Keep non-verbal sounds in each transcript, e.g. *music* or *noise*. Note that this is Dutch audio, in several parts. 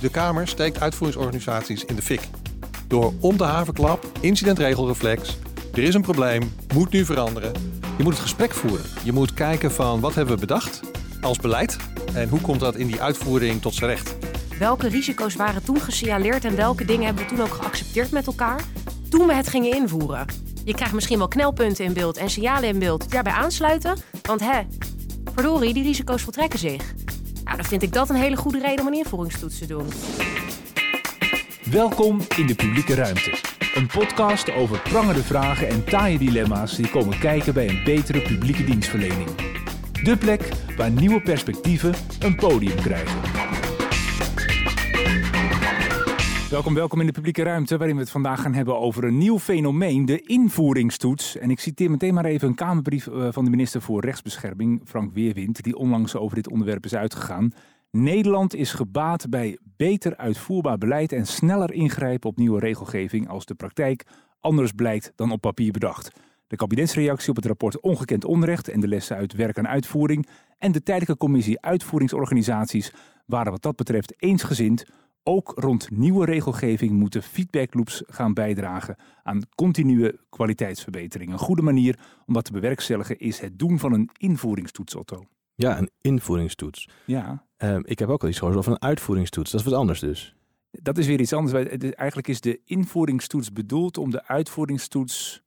De Kamer steekt uitvoeringsorganisaties in de fik. Door om de havenklap, incidentregelreflex, er is een probleem, moet nu veranderen. Je moet het gesprek voeren. Je moet kijken van wat hebben we bedacht als beleid en hoe komt dat in die uitvoering tot z'n recht. Welke risico's waren toen gesignaleerd en welke dingen hebben we toen ook geaccepteerd met elkaar toen we het gingen invoeren? Je krijgt misschien wel knelpunten in beeld en signalen in beeld die daarbij aansluiten, want hè, verdorie, die risico's voltrekken zich. Nou, dan vind ik dat een hele goede reden om een invoeringstoets te doen. Welkom in de publieke ruimte. Een podcast over prangende vragen en taaie dilemma's die komen kijken bij een betere publieke dienstverlening. De plek waar nieuwe perspectieven een podium krijgen. Welkom, welkom in de publieke ruimte, waarin we het vandaag gaan hebben over een nieuw fenomeen, de invoeringstoets. En ik citeer meteen maar even een Kamerbrief eh, van de minister voor Rechtsbescherming, Frank Weerwind, die onlangs over dit onderwerp is uitgegaan. Nederland is gebaat bij beter uitvoerbaar beleid en sneller ingrijpen op nieuwe regelgeving als de praktijk anders blijkt dan op papier bedacht. De kabinetsreactie op het rapport Ongekend Onrecht en de lessen uit werk en uitvoering en de tijdelijke commissie Uitvoeringsorganisaties waren wat dat betreft eensgezind. Ook rond nieuwe regelgeving moeten feedbackloops gaan bijdragen aan continue kwaliteitsverbetering. Een goede manier om dat te bewerkstelligen is het doen van een invoeringstoets, Otto. Ja, een invoeringstoets. Ja, Ehm, ik heb ook al iets gehoord over een uitvoeringstoets. Dat is wat anders dus. dat is weer iets anders. Eigenlijk is de invoeringstoets bedoeld om de uitvoeringstoets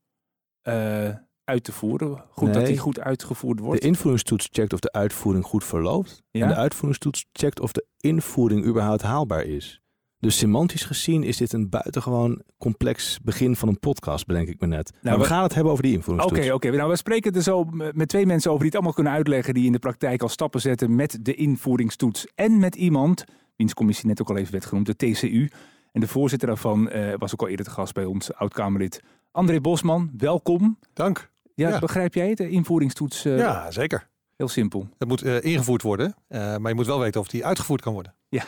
eh, uit te voeren. Goed dat die goed uitgevoerd De wordt. invoeringstoets checkt of de uitvoering goed verloopt. Ja? En de uitvoeringstoets checkt of de invoering überhaupt haalbaar is. Dus semantisch gezien is dit een buitengewoon complex begin van een podcast, bedenk ik me net. maar we we- gaan het hebben over die Oké, invoeringstoets. oké. Nou, we spreken er zo met twee mensen over die het allemaal kunnen uitleggen. Die in de praktijk al stappen zetten met de invoeringstoets. En met iemand, wiens commissie net ook al even werd genoemd, de TCU. En de voorzitter daarvan eh, was ook al eerder te gast bij ons, oud-Kamerlid André Bosman. Welkom. Dank. Ja, Ja. begrijp jij het? De invoeringstoets, eh, Ja, zeker. heel simpel. Het moet eh, ingevoerd worden, eh, maar je moet wel weten of die uitgevoerd kan worden. Ja,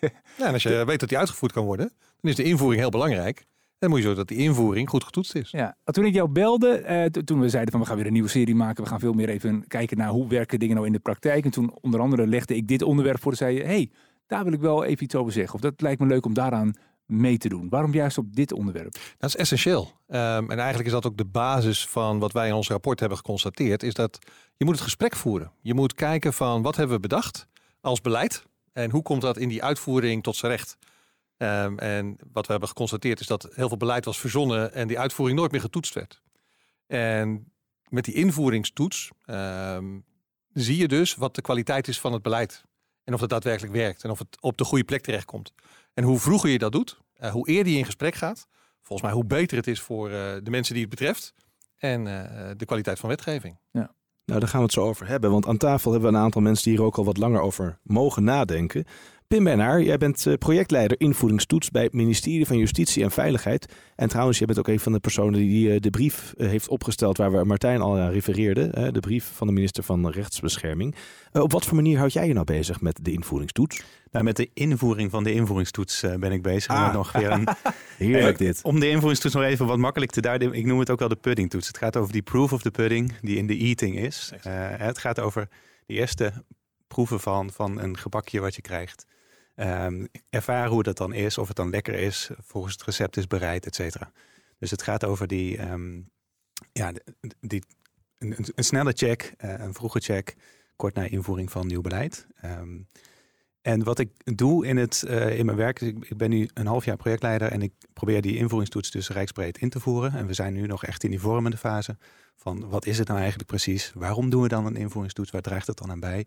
Ja, en als je *laughs* weet dat die uitgevoerd kan worden, dan is de invoering heel belangrijk. Dan moet je zorgen dat die invoering goed getoetst is. Ja, toen ik jou belde, eh, to- toen we zeiden van we gaan weer een nieuwe serie maken, we gaan veel meer even kijken naar hoe werken dingen nou in de praktijk. En toen onder andere legde ik dit onderwerp voor, zei je, hey, daar wil ik wel even iets over zeggen. Of dat lijkt me leuk om daaraan mee te doen. Waarom juist op dit onderwerp? Dat is essentieel. Ehm, en eigenlijk is dat ook de basis van wat wij in ons rapport hebben geconstateerd. Is dat je moet het gesprek voeren. Je moet kijken van wat hebben we bedacht als beleid. En hoe komt dat in die uitvoering tot z'n recht. Ehm, en wat we hebben geconstateerd is dat heel veel beleid was verzonnen en die uitvoering nooit meer getoetst werd. En met die invoeringstoets ehm, zie je dus wat de kwaliteit is van het beleid. En of het daadwerkelijk werkt en of het op de goede plek terechtkomt. En hoe vroeger je dat doet, eh, hoe eerder je in gesprek gaat, volgens mij hoe beter het is voor eh, de mensen die het betreft en eh, de kwaliteit van wetgeving. Nou, daar gaan we het zo over hebben. Want aan tafel hebben we een aantal mensen die hier ook al wat langer over mogen nadenken. Pim Bennaar, jij bent eh, projectleider invoeringstoets bij het ministerie van Justitie en Veiligheid. En trouwens, jij bent ook een van de personen die eh, de brief eh, heeft opgesteld waar we Martijn al aan refereerde. hè, de brief van de minister van Rechtsbescherming. Op wat voor manier houd jij je nou bezig met de invoeringstoets? Nou, met de invoering van de invoeringstoets ben ik bezig. Ah. Met nog weer een, *laughs* Heerlijk dit. Om de invoeringstoets nog even wat makkelijk te duiden. Ik noem het ook wel de puddingtoets. Het gaat over die proof of the pudding die in de eating is. Eh, het gaat over de eerste proeven van, van een gebakje wat je krijgt. Ehm, ervaren hoe dat dan is, of het dan lekker is, volgens het recept is bereid, et cetera. Dus het gaat over die, ehm, ja, die, een, een- snelle check, eh, een vroege check, kort na invoering van nieuw beleid. Ehm, en wat ik doe in, het, eh, in mijn werk, ik ben nu een half jaar projectleider en ik probeer die invoeringstoets dus rijksbreed in te voeren. En we zijn nu nog echt in die vormende fase van wat is het nou eigenlijk precies? Waarom doen we dan een invoeringstoets? Waar draagt het dan aan bij?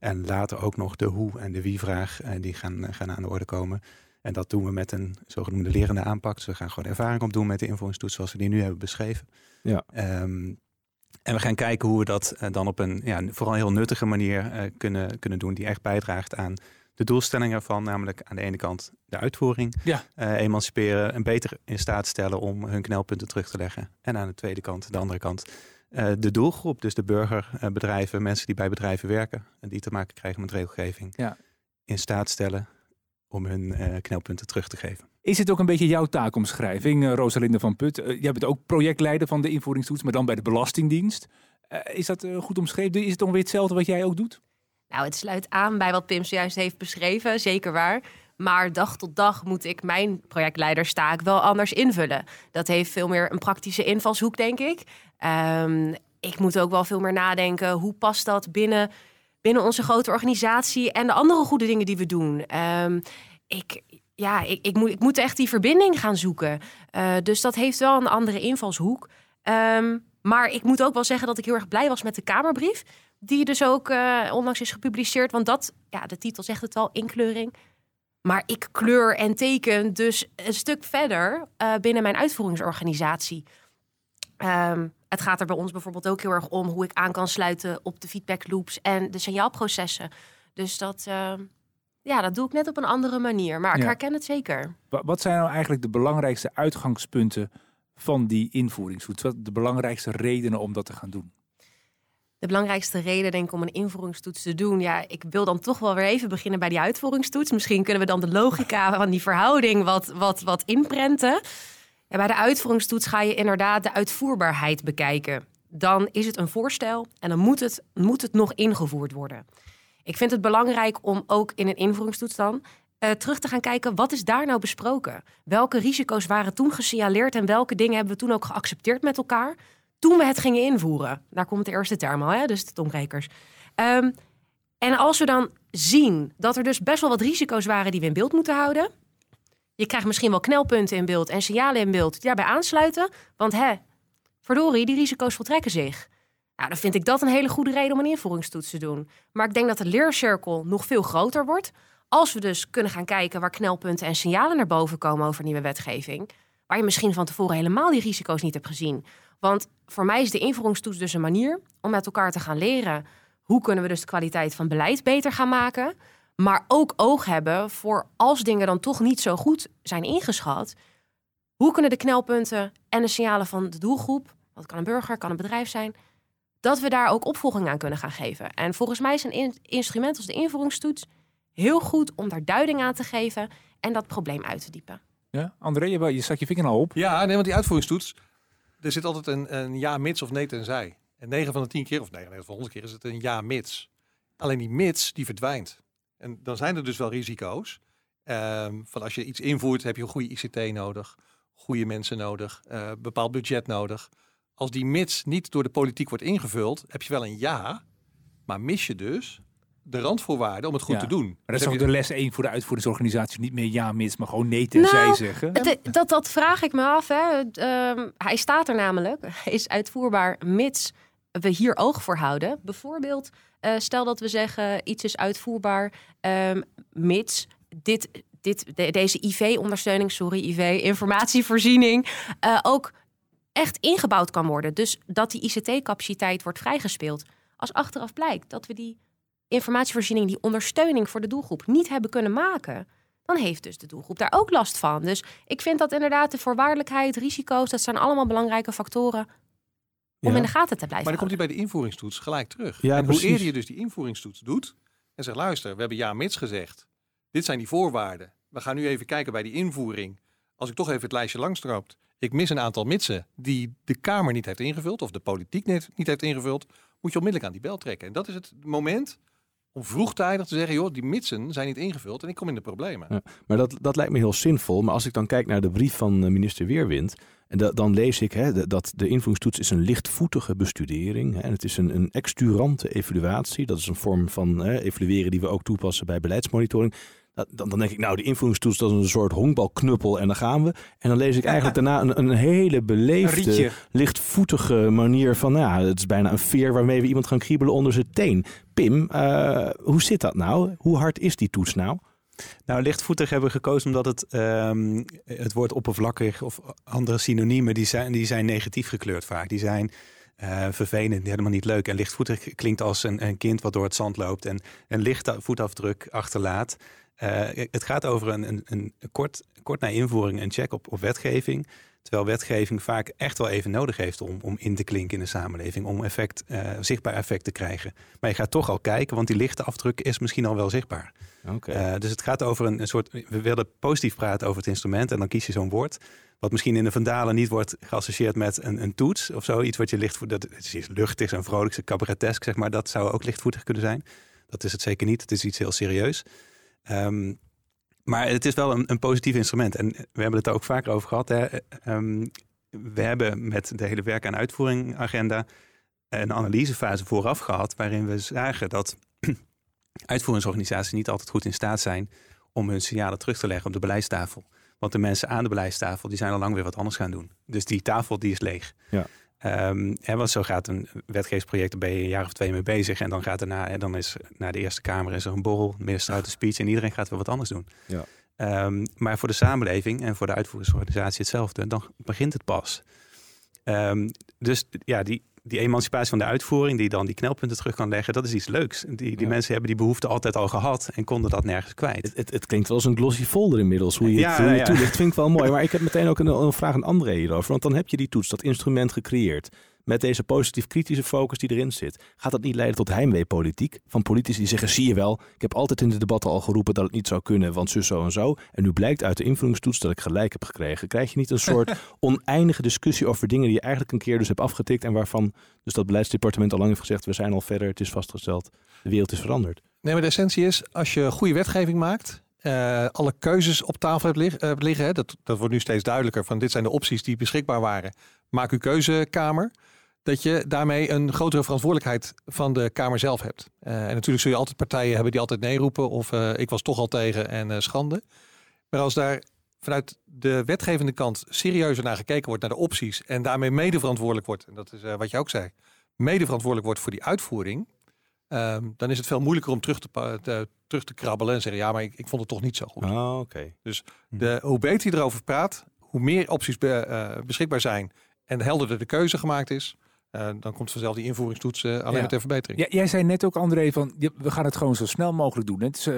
En later ook nog de hoe en de wie vraag, eh, die gaan, eh, gaan aan de orde komen. En dat doen we met een zogenoemde lerende aanpak. Dus we gaan gewoon ervaring opdoen met de invoeringstoets zoals we die nu hebben beschreven. Ja. Ehm, en we gaan kijken hoe we dat eh, dan op een ja, vooral heel nuttige manier kunnen, kunnen doen. Die echt bijdraagt aan de doelstellingen van namelijk aan de ene kant de uitvoering. Ja. emanciperen en beter in staat stellen om hun knelpunten terug te leggen. En aan de tweede kant, de andere kant, de doelgroep. Dus de burgerbedrijven, mensen die bij bedrijven werken. En die te maken krijgen met regelgeving. Ja. In staat stellen om hun eh, knelpunten terug te geven. Is het ook een beetje jouw taakomschrijving, eh, Rosalinde van Put? Eh, jij bent ook projectleider van de invoeringstoets, maar dan bij de Belastingdienst. Eh, is dat eh, goed omschreven? Is het ongeveer hetzelfde wat jij ook doet? Nou, het sluit aan bij wat Pim zojuist heeft beschreven, zeker waar. Maar dag tot dag moet ik mijn projectleiderstaak wel anders invullen. Dat heeft veel meer een praktische invalshoek, denk ik. Ehm, ik moet ook wel veel meer nadenken. Hoe past dat binnen, binnen onze grote organisatie en de andere goede dingen die we doen? Ehm, ik, ja, ik, ik, moet, ik moet echt die verbinding gaan zoeken. Uh, dus dat heeft wel een andere invalshoek. Um, maar ik moet ook wel zeggen dat ik heel erg blij was met de Kamerbrief. Die dus ook uh, onlangs is gepubliceerd. Want dat, ja, de titel zegt het al, inkleuring. Maar ik kleur en teken dus een stuk verder uh, binnen mijn uitvoeringsorganisatie. Um, het gaat er bij ons bijvoorbeeld ook heel erg om hoe ik aan kan sluiten op de feedback loops en de signaalprocessen. Dus dat, uh, ja, dat doe ik net op een andere manier. Maar ik herken het zeker. Wat zijn nou eigenlijk de belangrijkste uitgangspunten van die invoeringstoets? Wat de belangrijkste redenen om dat te gaan doen? De belangrijkste reden, denk ik, om een invoeringstoets te doen. Ja, ik wil dan toch wel weer even beginnen bij die uitvoeringstoets. Misschien kunnen we dan de logica *laughs* van die verhouding wat, wat, wat inprenten. Bij de uitvoeringstoets ga je inderdaad de uitvoerbaarheid bekijken. Dan is het een voorstel en dan moet het, moet het nog ingevoerd worden. Ik vind het belangrijk om ook in een invoeringstoets dan uh, terug te gaan kijken, wat is daar nou besproken? Welke risico's waren toen gesignaleerd en welke dingen hebben we toen ook geaccepteerd met elkaar? Toen we het gingen invoeren. Daar komt de eerste term al, hè? dus de tombrekers. Um, en als we dan zien dat er dus best wel wat risico's waren die we in beeld moeten houden. Je krijgt misschien wel knelpunten in beeld en signalen in beeld die daarbij aansluiten. Want hè, verdorie, die risico's voltrekken zich. Nou, dan vind ik dat een hele goede reden om een invoeringstoets te doen. Maar ik denk dat de leercirkel nog veel groter wordt als we dus kunnen gaan kijken waar knelpunten en signalen naar boven komen over nieuwe wetgeving, waar je misschien van tevoren helemaal die risico's niet hebt gezien. Want voor mij is de invoeringstoets dus een manier om met elkaar te gaan leren hoe kunnen we dus de kwaliteit van beleid beter gaan maken, maar ook oog hebben voor als dingen dan toch niet zo goed zijn ingeschat. Hoe kunnen de knelpunten en de signalen van de doelgroep, wat kan een burger, kan een bedrijf zijn, dat we daar ook opvolging aan kunnen gaan geven. En volgens mij is een instrument als de invoeringstoets heel goed om daar duiding aan te geven en dat probleem uit te diepen. Ja, André, je, je stak je vinger al op. Ja, nee, want die uitvoeringstoets, er zit altijd een, een ja mits of nee tenzij. En 9 van de 10 keer, of 9 van de 100 keer, is het een ja mits. Alleen die mits, die verdwijnt. En dan zijn er dus wel risico's. Um, van als je iets invoert, heb je een goede ICT nodig, goede mensen nodig, uh, bepaald budget nodig. Als die mits niet door de politiek wordt ingevuld, heb je wel een ja, maar mis je dus de randvoorwaarden om het goed te doen. Maar dat is ook de les 1 voor de uitvoeringsorganisatie. Niet meer ja, mis, maar gewoon nee tenzij nou, zeggen. dat, dat vraag ik me af. Hè. Uh, hij staat er namelijk. Hij *laughs* is uitvoerbaar mits we hier oog voor houden. Bijvoorbeeld, uh, stel dat we zeggen iets is uitvoerbaar um, mits dit, dit, de, deze IV-ondersteuning, sorry, IV, informatievoorziening, uh, ook echt ingebouwd kan worden. Dus dat die ICT-capaciteit wordt vrijgespeeld. Als achteraf blijkt dat we die informatievoorziening, die ondersteuning voor de doelgroep niet hebben kunnen maken, dan heeft dus de doelgroep daar ook last van. Dus ik vind dat inderdaad de voorwaardelijkheid, risico's, dat zijn allemaal belangrijke factoren om in de gaten te blijven. Maar dan komt hij bij de invoeringstoets gelijk terug. Ja, en hoe eerder je dus die invoeringstoets doet en zegt, luister, we hebben ja mits gezegd. Dit zijn die voorwaarden. We gaan nu even kijken bij die invoering. Als ik toch even het lijstje langstroopt. Ik mis een aantal mitsen die de Kamer niet heeft ingevuld of de politiek niet, niet heeft ingevuld. Moet je onmiddellijk aan die bel trekken. En dat is het moment om vroegtijdig te zeggen, joh, die mitsen zijn niet ingevuld en ik kom in de problemen. Maar dat, dat lijkt me heel zinvol. Maar als ik dan kijk naar de brief van eh, minister Weerwind, en dan lees ik hè, dat de invoeringstoets is een lichtvoetige bestudering. Hè, en het is een, een exturante evaluatie. Dat is een vorm van hè, evalueren die we ook toepassen bij beleidsmonitoring. Dan, dan, denk ik, nou, die invoeringstoets, dat is een soort honkbalknuppel en dan gaan we. En dan lees ik eigenlijk daarna een, een hele beleefde, lichtvoetige manier van, nou ja, het is bijna een veer waarmee we iemand gaan kriebelen onder zijn teen. Pim, uh, hoe zit dat nou? Hoe hard is die toets nou? Nou, lichtvoetig hebben we gekozen omdat het, um, het woord oppervlakkig of andere synoniemen, die zijn, die zijn negatief gekleurd vaak. Die zijn uh, vervelend, helemaal niet leuk. En lichtvoetig klinkt als een, een, kind wat door het zand loopt en een lichte voetafdruk achterlaat. Uh, het gaat over een, een, een, kort, kort na invoering een check op, op wetgeving. Terwijl wetgeving vaak echt wel even nodig heeft om, om in te klinken in de samenleving. Om effect, uh, zichtbaar effect te krijgen. Maar je gaat toch al kijken, want die lichte afdruk is misschien al wel zichtbaar. Okay. Uh, dus het gaat over een, een, soort. We willen positief praten over het instrument. En dan kies je zo'n woord. Wat misschien in de Vandalen niet wordt geassocieerd met een, een toets of zo. Iets wat je lichtvoetig. Dat het is luchtig en vrolijk, cabaretesk, zeg maar. Dat zou ook lichtvoetig kunnen zijn. Dat is het zeker niet. Het is iets heel serieus. Um, maar het is wel een, een positief instrument. En we hebben het er ook vaker over gehad. Hè. Ehm, we hebben met de hele werk- en uitvoering agenda een analysefase vooraf gehad. waarin we zagen dat *clears throat* uitvoeringsorganisaties niet altijd goed in staat zijn om hun signalen terug te leggen op de beleidstafel. Want de mensen aan de beleidstafel die zijn al lang weer wat anders gaan doen. Dus die tafel die is leeg. Ja. Um, hè, want zo gaat een wetgevingsproject, daar ben je een jaar of twee mee bezig. En dan gaat er na, dan is naar de Eerste Kamer is er een borrel, minister uit de speech en iedereen gaat weer wat anders doen. Ja. Um, maar voor de samenleving en voor de uitvoeringsorganisatie hetzelfde, dan begint het pas. Um, dus ja, die, die emancipatie van de uitvoering, die dan die knelpunten terug kan leggen, dat is iets leuks. Die, die Ja. mensen hebben die behoefte altijd al gehad en konden dat nergens kwijt. Het, het, het klinkt wel als een glossy folder inmiddels, hoe je Ja, het, hoe je toelicht. Vind ik wel mooi. Maar ik heb meteen ook een, een vraag aan André hierover. Want dan heb je die toets, dat instrument gecreëerd. Met deze positief-kritische focus die erin zit. Gaat dat niet leiden tot heimweepolitiek? Van politici die zeggen, zie je wel, ik heb altijd in de debatten al geroepen dat het niet zou kunnen, want zus zo en zo. En nu blijkt uit de invulligstoets dat ik gelijk heb gekregen. Krijg je niet een soort *laughs* oneindige discussie over dingen die je eigenlijk een keer dus hebt afgetikt en waarvan dus dat beleidsdepartement al lang heeft gezegd, we zijn al verder, het is vastgesteld, de wereld is veranderd. Nee, maar de essentie is, als je goede wetgeving maakt, eh, alle keuzes op tafel hebt eh, liggen, hè, dat, dat wordt nu steeds duidelijker, van dit zijn de opties die beschikbaar waren. Maak uw keuzekamer. Dat je daarmee een grotere verantwoordelijkheid van de Kamer zelf hebt. Eh, en natuurlijk zul je altijd partijen hebben die altijd nee roepen of eh, ik was toch al tegen en eh, schande. Maar als daar vanuit de wetgevende kant serieuzer naar gekeken wordt, naar de opties en daarmee mede verantwoordelijk wordt, en dat is wat je ook zei, mede verantwoordelijk wordt voor die uitvoering, Ehm, dan is het veel moeilijker om terug te, terug te krabbelen en zeggen, ja, maar ik, ik vond het toch niet zo goed. Ah, oké. De, hoe beter je erover praat, hoe meer opties be- beschikbaar zijn en helderder de keuze gemaakt is, eh, dan komt vanzelf die invoeringstoets eh, alleen Ja. maar ter verbetering. Ja, jij zei net ook, André, van we gaan het gewoon zo snel mogelijk doen. Het is, eh,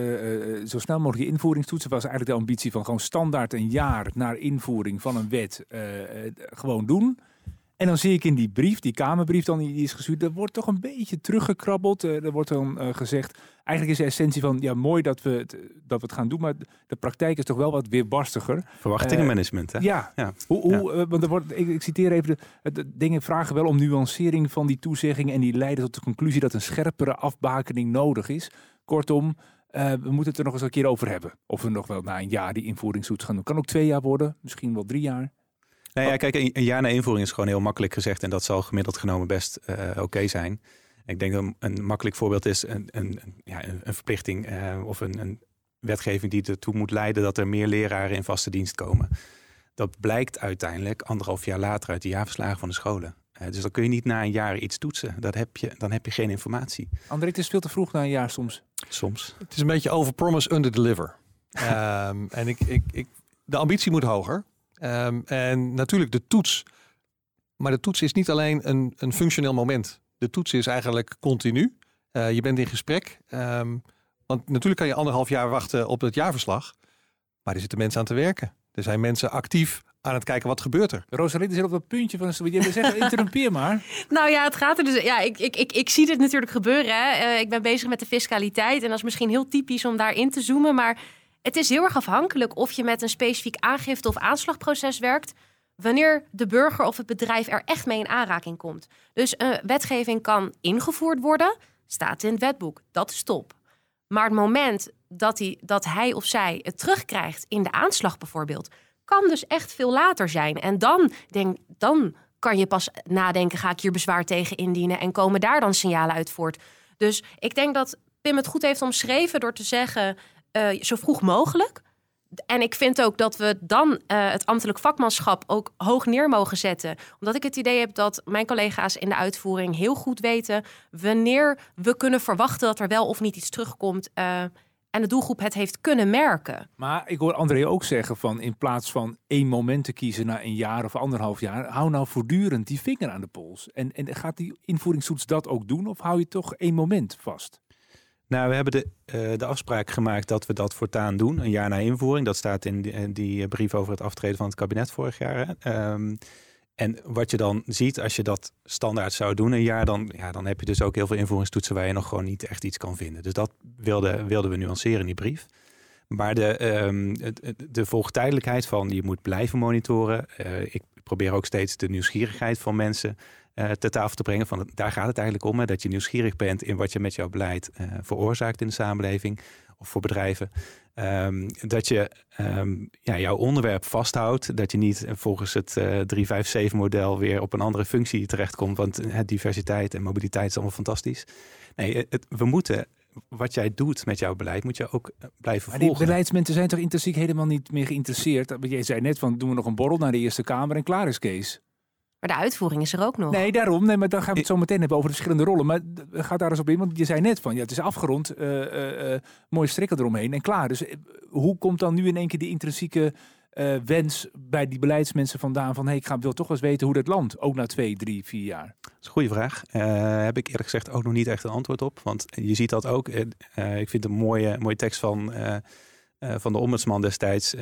zo snel mogelijk die invoeringstoetsen was eigenlijk de ambitie van gewoon standaard een jaar naar invoering van een wet gewoon doen. En dan zie ik in die brief, die Kamerbrief dan die is gestuurd, er wordt toch een beetje teruggekrabbeld. Eh, er wordt dan eh, gezegd, eigenlijk is de essentie van, ja mooi dat we, het, dat we het gaan doen, maar de praktijk is toch wel wat weerbarstiger. Verwachtingenmanagement, hè? Ja, Ja. Hoe, hoe, eh, want er wordt, ik, ik citeer even, de, de dingen vragen wel om nuancering van die toezeggingen en die leiden tot de conclusie dat een scherpere afbakening nodig is. Kortom, eh, we moeten het er nog eens een keer over hebben. Of we nog wel na een jaar die invoeringstoets gaan doen. Kan ook twee jaar worden, misschien wel drie jaar. Nou ja, kijk, een, jaar na invoering is gewoon heel makkelijk gezegd. En dat zal gemiddeld genomen best eh, oké zijn. Ik denk dat een, makkelijk voorbeeld is een, een, ja, een, verplichting eh, of een, een wetgeving die ertoe moet leiden dat er meer leraren in vaste dienst komen. Dat blijkt uiteindelijk anderhalf jaar later uit de jaarverslagen van de scholen. Eh, dus dan kun je niet na een jaar iets toetsen. Dat heb je, dan heb je geen informatie. André, het is veel te vroeg na een jaar soms. Soms. Het is een beetje overpromise, underdeliver. *laughs* Ehm en ik, ik, ik, de ambitie moet hoger. Ehm, en natuurlijk de toets. Maar de toets is niet alleen een, een functioneel moment. De toets is eigenlijk continu. Eh, je bent in gesprek. Ehm, want natuurlijk kan je anderhalf jaar wachten op het jaarverslag. Maar er zitten mensen aan te werken. Er zijn mensen actief aan het kijken wat gebeurt er. Rosalinde zit op dat puntje van, je wil zeggen, *laughs* interrumpeer maar. Nou ja, het gaat er dus. Ja, ik, ik, ik, ik zie dit natuurlijk gebeuren. Hè. Eh, ik ben bezig met de fiscaliteit. En dat is misschien heel typisch om daarin te zoomen. Maar het is heel erg afhankelijk of je met een specifiek aangifte of aanslagproces werkt. Wanneer de burger of het bedrijf er echt mee in aanraking komt. Dus een wetgeving kan ingevoerd worden, staat in het wetboek. Dat is top. Maar het moment dat hij, dat hij of zij het terugkrijgt in de aanslag bijvoorbeeld, kan dus echt veel later zijn. En dan, denk, dan kan je pas nadenken, ga ik hier bezwaar tegen indienen en komen daar dan signalen uit voort. Dus ik denk dat Pim het goed heeft omschreven door te zeggen, eh, zo vroeg mogelijk. En ik vind ook dat we dan eh, het ambtelijk vakmanschap ook hoog neer mogen zetten. Omdat ik het idee heb dat mijn collega's in de uitvoering heel goed weten wanneer we kunnen verwachten dat er wel of niet iets terugkomt. eh, en de doelgroep het heeft kunnen merken. Maar ik hoor André ook zeggen van in plaats van één moment te kiezen na een jaar of anderhalf jaar, hou nou voortdurend die vinger aan de pols. En, en gaat die invoeringstoets dat ook doen of hou je toch één moment vast? Nou, we hebben de, eh, de afspraak gemaakt dat we dat voortaan doen. Een jaar na invoering. Dat staat in die, in die brief over het aftreden van het kabinet vorig jaar. hè. Ehm, en wat je dan ziet, als je dat standaard zou doen een jaar, dan, ja, dan heb je dus ook heel veel invoeringstoetsen waar je nog gewoon niet echt iets kan vinden. Dus dat wilden, wilden we nuanceren in die brief. Maar de, het- de volgtijdelijkheid van je moet blijven monitoren. Eh, ik probeer ook steeds de nieuwsgierigheid van mensen ter tafel te brengen. Van, daar gaat het eigenlijk om. Hè, dat je nieuwsgierig bent in wat je met jouw beleid uh, veroorzaakt in de samenleving of voor bedrijven. Um, dat je um, ja, jouw onderwerp vasthoudt. Dat je niet volgens het uh, 357-model weer op een andere functie terechtkomt. Want diversiteit en mobiliteit is allemaal fantastisch. Nee, het, we moeten wat jij doet met jouw beleid, moet je ook blijven maar volgen. Die beleidsmensen zijn toch intrinsiek helemaal niet meer geïnteresseerd? Want jij zei net van, doen we nog een borrel naar de Eerste Kamer en klaar is Kees. Maar de uitvoering is er ook nog. Nee, daarom. Nee, maar dan gaan we het zo meteen hebben over de verschillende rollen. Maar ga daar eens op in, want je zei net van, ja, het is afgerond, uh, uh, uh, mooie strikken eromheen en klaar. Dus hoe komt dan nu in één keer die intrinsieke wens bij die beleidsmensen vandaan van, hey, ik ga, wil toch eens weten hoe dat land, ook na twee, drie, vier jaar? Dat is een goede vraag. heb ik eerlijk gezegd ook nog niet echt een antwoord op. Want je ziet dat ook. ik vind een mooie, mooie tekst van, van de ombudsman destijds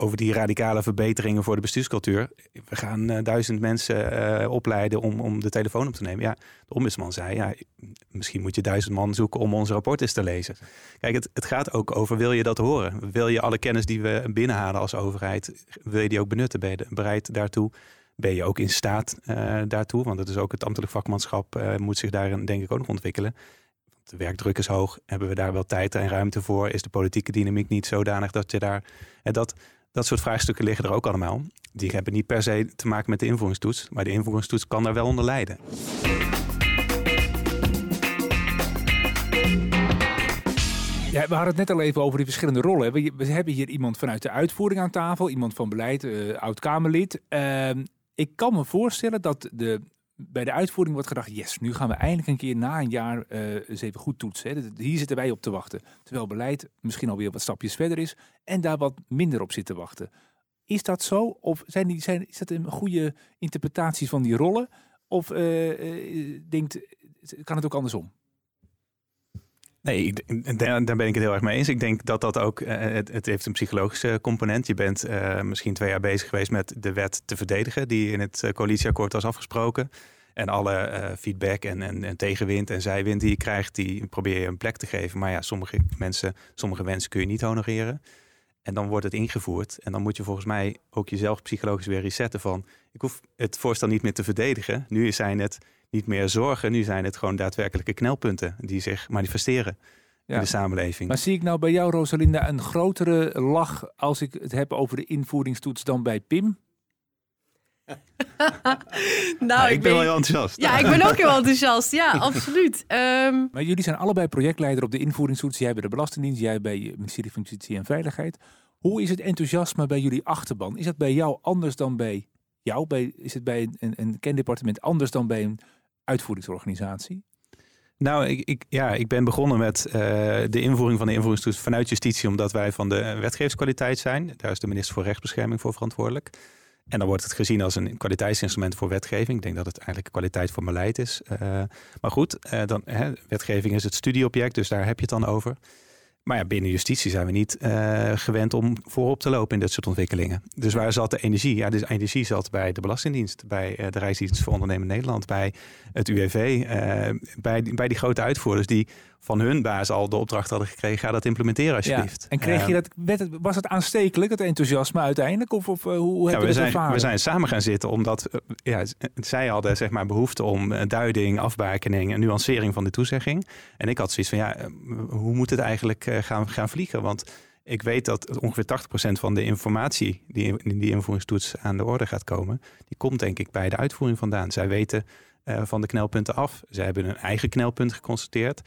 over die radicale verbeteringen voor de bestuurscultuur. We gaan uh, duizend mensen uh, opleiden om, om de telefoon op te nemen. Ja, de ombudsman zei, ja, misschien moet je duizend man zoeken om onze rapport eens te lezen. Kijk, het, het gaat ook over, wil je dat horen? Wil je alle kennis die we binnenhalen als overheid, wil je die ook benutten? Ben je bereid daartoe? Ben je ook in staat uh, daartoe? Want dat is ook het ambtelijk vakmanschap moet zich daarin denk ik ook nog ontwikkelen. De werkdruk is hoog. Hebben we daar wel tijd en ruimte voor? Is de politieke dynamiek niet zodanig dat je daar... En dat, dat soort vraagstukken liggen er ook allemaal. Die hebben niet per se te maken met de invoeringstoets, maar de invoeringstoets kan daar wel onder leiden. Ja, we hadden het net al even over die verschillende rollen. We, hebben hier iemand vanuit de uitvoering aan tafel, iemand van beleid, uh, oud-Kamerlid. Uh, ik kan me voorstellen dat de bij de uitvoering wordt gedacht, yes, nu gaan we eindelijk een keer na een jaar uh, eens even goed toetsen. Hè. Hier zitten wij op te wachten. Terwijl beleid misschien alweer wat stapjes verder is en daar wat minder op zit te wachten. Is dat zo? Of zijn die, zijn, is dat een goede interpretatie van die rollen? Of uh, denkt, kan het ook andersom? Nee, daar ben ik het heel erg mee eens. Ik denk dat dat ook, het, het heeft een psychologische component. Je bent uh, misschien twee jaar bezig geweest met de wet te verdedigen, die in het coalitieakkoord was afgesproken. En alle feedback en, en, en, tegenwind en zijwind die je krijgt, die probeer je een plek te geven. Maar ja, sommige mensen, sommige wensen kun je niet honoreren. En dan wordt het ingevoerd. En dan moet je volgens mij ook jezelf psychologisch weer resetten van... ik hoef het voorstel niet meer te verdedigen. Nu zijn het niet meer zorgen. Nu zijn het gewoon daadwerkelijke knelpunten die zich manifesteren ja. in de samenleving. Maar zie ik nou bij jou, Rosalinda, een grotere lach als ik het heb over de invoeringstoets dan bij Pim? *laughs* nou, ik, ik ben wel heel enthousiast. Ja, ik ben ook heel enthousiast. Ja, *laughs* absoluut. Um... Maar jullie zijn allebei projectleider op de invoeringstoets. Jij bij de Belastingdienst, jij bij het ministerie van Justitie en Veiligheid. Hoe is het enthousiasme bij jullie achterban? Is dat bij jou anders dan bij jou? Bij, is het bij een, een kendepartement anders dan bij een uitvoeringsorganisatie? Nou, ik, ik, ja, ik ben begonnen met uh, de invoering van de invoeringstoets vanuit justitie, omdat wij van de wetgevingskwaliteit zijn. Daar is de minister voor rechtsbescherming voor verantwoordelijk. En dan wordt het gezien als een kwaliteitsinstrument voor wetgeving. Ik denk dat het eigenlijk kwaliteit voor beleid is. Uh, maar goed, uh, dan, hè, wetgeving is het studieobject, dus daar heb je het dan over. Maar ja, binnen justitie zijn we niet uh, gewend om voorop te lopen in dit soort ontwikkelingen. Dus waar zat de energie? Ja, de energie zat bij de Belastingdienst, bij uh, de Rijksdienst voor Ondernemen Nederland, bij het UWV, eh, bij, bij die grote uitvoerders die van hun baas al de opdracht hadden gekregen, ga dat implementeren alsjeblieft. Ja. En kreeg je dat, was het aanstekelijk, het enthousiasme uiteindelijk? Of, of hoe heb ja, je dat zijn, We zijn samen gaan zitten omdat ja, zij hadden zeg maar, behoefte om duiding, afbakening en nuancering van de toezegging. En ik had zoiets van, ja, hoe moet het eigenlijk gaan, gaan vliegen? Want ik weet dat ongeveer 80% van de informatie die in die invoeringstoets aan de orde gaat komen, die komt denk ik bij de uitvoering vandaan. Zij weten uh, van de knelpunten af. Zij hebben hun eigen knelpunt geconstateerd.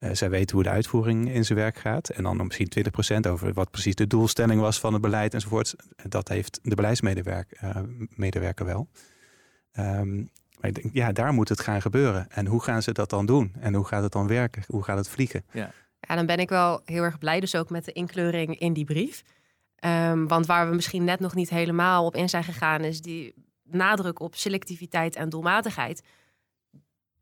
Uh, zij weten hoe de uitvoering in zijn werk gaat. En dan misschien 20% over wat precies de doelstelling was van het beleid enzovoort. Dat heeft de beleidsmedewerker uh, wel. Um, maar ik denk, ja, daar moet het gaan gebeuren. En hoe gaan ze dat dan doen? En hoe gaat het dan werken? Hoe gaat het vliegen? Ja. Ja, dan ben ik wel heel erg blij, dus ook met de inkleuring in die brief. Um, want waar we misschien net nog niet helemaal op in zijn gegaan, is die nadruk op selectiviteit en doelmatigheid.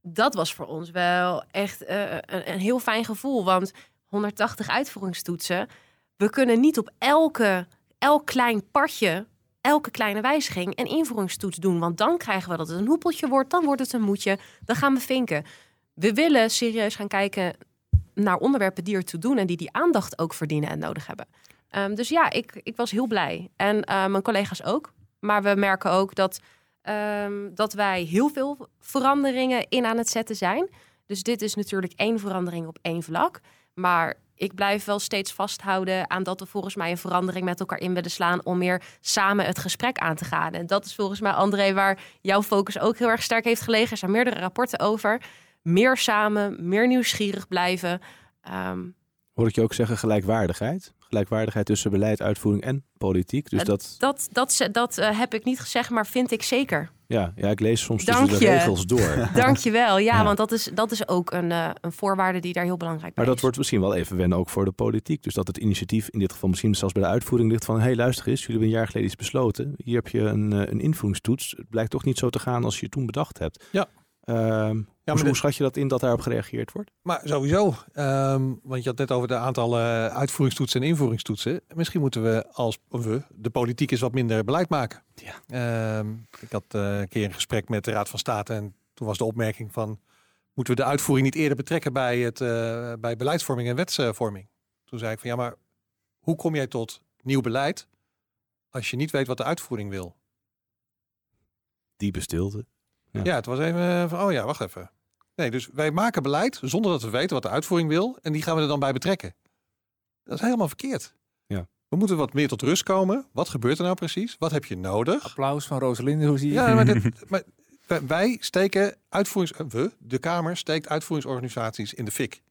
Dat was voor ons wel echt uh, een, heel fijn gevoel. Want 180 uitvoeringstoetsen, we kunnen niet op elke, elk klein partje, elke kleine wijziging een invoeringstoets doen. Want dan krijgen we dat het een hoepeltje wordt, dan wordt het een moetje, dan gaan we vinken. We willen serieus gaan kijken naar onderwerpen die ertoe doen en die die aandacht ook verdienen en nodig hebben. Um, dus ja, ik, ik was heel blij. En uh, mijn collega's ook. Maar we merken ook dat ehm, dat wij heel veel veranderingen in aan het zetten zijn. Dus dit is natuurlijk één verandering op één vlak. Maar ik blijf wel steeds vasthouden aan dat we volgens mij een verandering met elkaar in willen slaan om meer samen het gesprek aan te gaan. En dat is volgens mij, André, waar jouw focus ook heel erg sterk heeft gelegen. Er zijn meerdere rapporten over. Meer samen, meer nieuwsgierig blijven. Ehm, Hoor ik je ook zeggen gelijkwaardigheid? Gelijkwaardigheid tussen beleid, uitvoering en politiek. Dus Eh, dat, dat dat, ze- dat eh, heb ik niet gezegd, maar vind ik zeker. ja, ja, ik lees soms Dank tussen de je. regels door. *laughs* Dankjewel. Ja, Ja. want dat is, dat is ook een, eh, een voorwaarde die daar heel belangrijk bij Maar dat is. wordt misschien wel even wennen ook voor de politiek. Dus dat het initiatief in dit geval misschien zelfs bij de uitvoering ligt van... hé, hey, luister eens, jullie hebben een jaar geleden iets besloten. Hier heb je een, een invoeringstoets. Het blijkt toch niet zo te gaan als je het toen bedacht hebt. Ja. Ehm, hoe, maar hoe schat je dat in dat daarop gereageerd wordt? Maar sowieso, ehm, want je had net over de aantallen uitvoeringstoetsen en invoeringstoetsen. Misschien moeten we als we, de politiek is wat minder beleid maken. Ja. Ehm, ik had eh, een keer een gesprek met de Raad van State en toen was de opmerking van, moeten we de uitvoering niet eerder betrekken bij, het, eh, bij beleidsvorming en wetsvorming? Toen zei ik van ja, maar hoe kom jij tot nieuw beleid als je niet weet wat de uitvoering wil? Diepe stilte. Ja. Ja, het was even van, oh ja, wacht even. Nee, dus wij maken beleid zonder dat we weten wat de uitvoering wil. En die gaan we er dan bij betrekken. Dat is helemaal verkeerd. Ja. We moeten wat meer tot rust komen. Wat gebeurt er nou precies? Wat heb je nodig? Applaus van Rosalinde, hoe zie je? Ja, maar, dit, *laughs* maar wij- wij steken uitvoerings... eh, We, de Kamer, steekt uitvoeringsorganisaties in de fik.